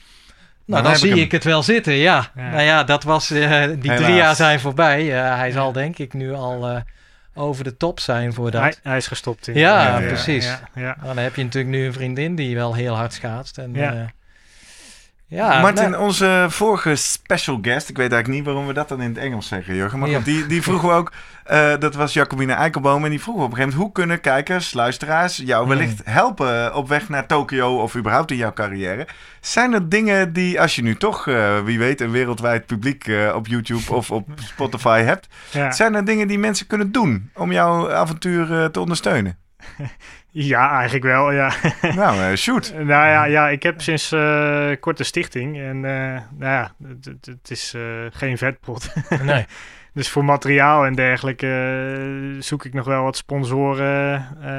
Nou, dan, heb ik zie ik het wel zitten, ja. Ja. Nou ja, dat was... eh, die drie jaar zijn voorbij. Eh, hij zal denk ik nu al eh, over de top zijn voor dat. Hij, hij is gestopt. In, Ja, precies. Ja, ja. Nou, dan heb je natuurlijk nu een vriendin die wel heel hard schaatst. En, Ja. Ja. Martin, nou, onze vorige special guest, ik weet eigenlijk niet waarom we dat dan in het Engels zeggen, Jurgen. Maar Ja. die, die vroegen we ook, eh, dat was Jacobine Eikelboom, en die vroegen op een gegeven moment, hoe kunnen kijkers, luisteraars jou wellicht helpen op weg naar Tokio of überhaupt in jouw carrière? Zijn er dingen die, als je nu toch, eh, wie weet, een wereldwijd publiek eh, op YouTube of op Spotify hebt, Ja. zijn er dingen die mensen kunnen doen om jouw avontuur te ondersteunen? Ja, eigenlijk wel, ja. nou, eh, shoot. nou ja, ja, ik heb sinds eh kort een stichting. En eh, nou ja, het, het- het is eh, geen vetpot. nee. Dus voor materiaal en dergelijke eh, zoek ik nog wel wat sponsoren eh,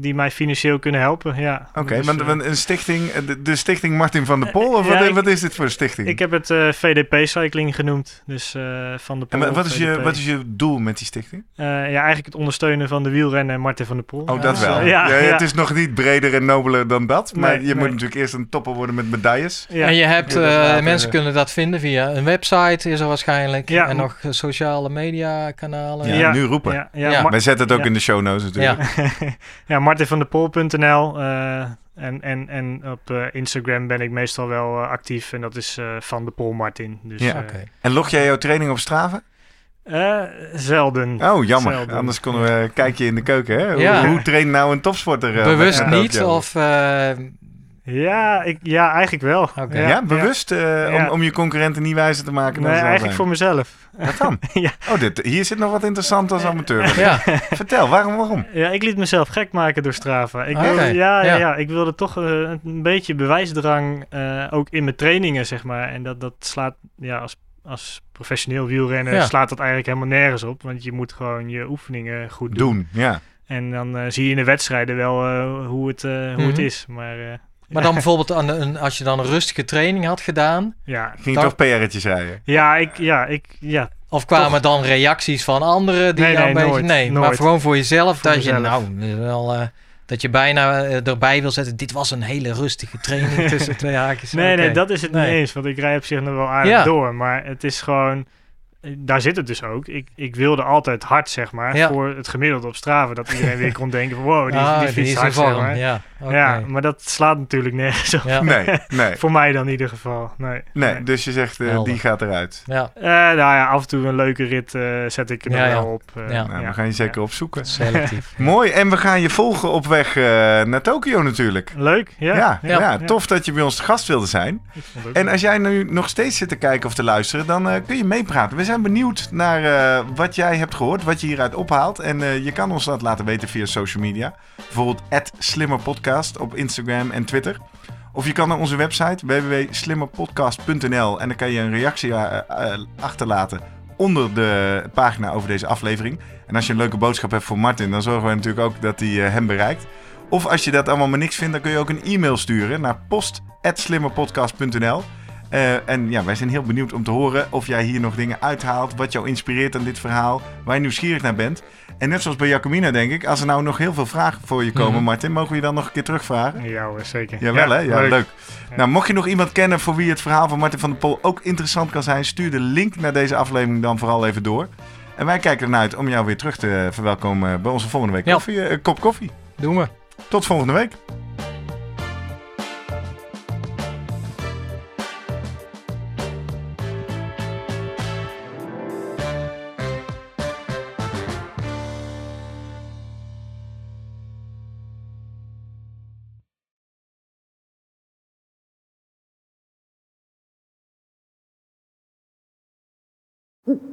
die mij financieel kunnen helpen. Ja. Oké, Dus, want eh, een stichting, de, de stichting Martin van der Pol, of Ja, wat, ik- wat is dit voor een stichting? ik heb het eh, VDP Cycling genoemd. Dus eh, van de En Pol. wa- wat is, je, wat is je doel met die stichting? Eh, ja, eigenlijk het ondersteunen van de wielrennen en Martin van der Poel. Oh, dat Dus, wel. Ja, ja, ja, Het is nog niet breder en nobeler dan dat. Maar Nee, je moet natuurlijk eerst een topper worden met medailles. ja. En je hebt, eh, mensen kunnen dat vinden via een website is er waarschijnlijk. Ja. En nog eh, sociale media kanalen. Ja, Ja. nu roepen. Ja, ja, Wij zetten het ook Ja. in de show notes natuurlijk. Ja. ja, martinvanderpool.nl eh en, en, en op eh, Instagram ben ik meestal wel eh, actief. En dat is eh, van de Pol Martin. Dus Ja. Oké. En log jij jouw training op Strava? eh, zelden. Oh, jammer. Zelden. Anders konden we een kijkje in de keuken. Hè? Hoe, Ja. hoe traint nou een topsporter? Bewust niet? Of, eh, Ja, ik, ja, eigenlijk wel. Ja, bewust eh. Om, om je concurrenten niet wijzer te maken dan Nee, eigenlijk voor mezelf. Wat dan? Ja. Oh, dit, hier zit nog wat interessant als amateur. ja. Vertel, waarom, waarom? Ja, ik liet mezelf gek maken door Strava. Ik wilde, ja, ja. ja. Ik wilde toch eh, een beetje bewijsdrang, eh, ook in mijn trainingen, zeg maar. En dat, dat slaat, ja, als, als professioneel wielrenner Ja. slaat dat eigenlijk helemaal nergens op. Want je moet gewoon je oefeningen goed doen. Doen, ja. En dan zie je in de wedstrijden wel eh, hoe, het, eh, hoe het Mhm. is. Maar eh, Maar dan bijvoorbeeld aan een, als je dan een rustige training had gedaan. ja, Ging je Dan- toch PR'tjes rijden? ja, ik, ja, ik, ja, Of kwamen dan reacties van anderen die Nee, jou nee, een beetje... nooit, nee, maar nooit. gewoon voor jezelf. Voor dat je nou is wel... eh, dat je bijna eh, erbij wil zetten. Dit was een hele rustige training tussen twee haakjes. Nee, nee, dat is het Nee. niet eens. Want ik rij op zich nog wel aardig Ja. door. Maar het is gewoon... Daar zit het dus ook. Ik, ik wilde altijd hard, zeg maar. Ja. Voor het gemiddelde op Strava. Dat iedereen weer kon denken van... Wow, die, Ah, die fietst is in hard, zeg maar. Ja. Ja, maar dat slaat natuurlijk nergens op. Ja. Nee, nee. Voor mij dan in ieder geval. Nee. Nee, dus je zegt, eh, die gaat eruit. ja, Eh, nou ja, af en toe een leuke rit eh, zet ik er nog wel op. eh, Ja. Nou, we gaan je zeker opzoeken. selectief. Mooi, en we gaan je volgen op weg eh, naar Tokio natuurlijk. Leuk, ja. Ja, ja, ja. tof dat je bij ons te gast wilde zijn. En leuk. als jij nu nog steeds zit te kijken of te luisteren, dan eh, kun je meepraten. We zijn benieuwd naar eh, wat jij hebt gehoord, wat je hieruit ophaalt. En eh, je kan ons dat laten weten via social media. Bijvoorbeeld @slimmerpodcast op Instagram en Twitter. Of je kan naar onze website www.slimmerpodcast.nl en dan kan je een reactie eh, achterlaten onder de pagina over deze aflevering. En als je een leuke boodschap hebt voor Martin, dan zorgen we natuurlijk ook dat eh, hem bereikt. Of als je dat allemaal maar niks vindt, dan kun je ook een e-mail sturen naar post.slimmerpodcast.nl. Eh, en ja, wij zijn heel benieuwd om te horen of jij hier nog dingen uithaalt. Wat jou inspireert aan dit verhaal. Waar je nieuwsgierig naar bent. En net zoals bij Jacomina denk ik. Als er nou nog heel veel vragen voor je komen, Mhm. Martin. Mogen we je dan nog een keer terugvragen? Ja hoor, zeker. Jawel hè? Ja, leuk. Ja. Nou, mocht je nog iemand kennen voor wie het verhaal van Martin van der Pol ook interessant kan zijn. Stuur de link naar deze aflevering dan vooral even door. En wij kijken ernaar uit om jou weer terug te verwelkomen bij onze volgende week Ja. koffie, eh, kop koffie. Doen we. Tot volgende week.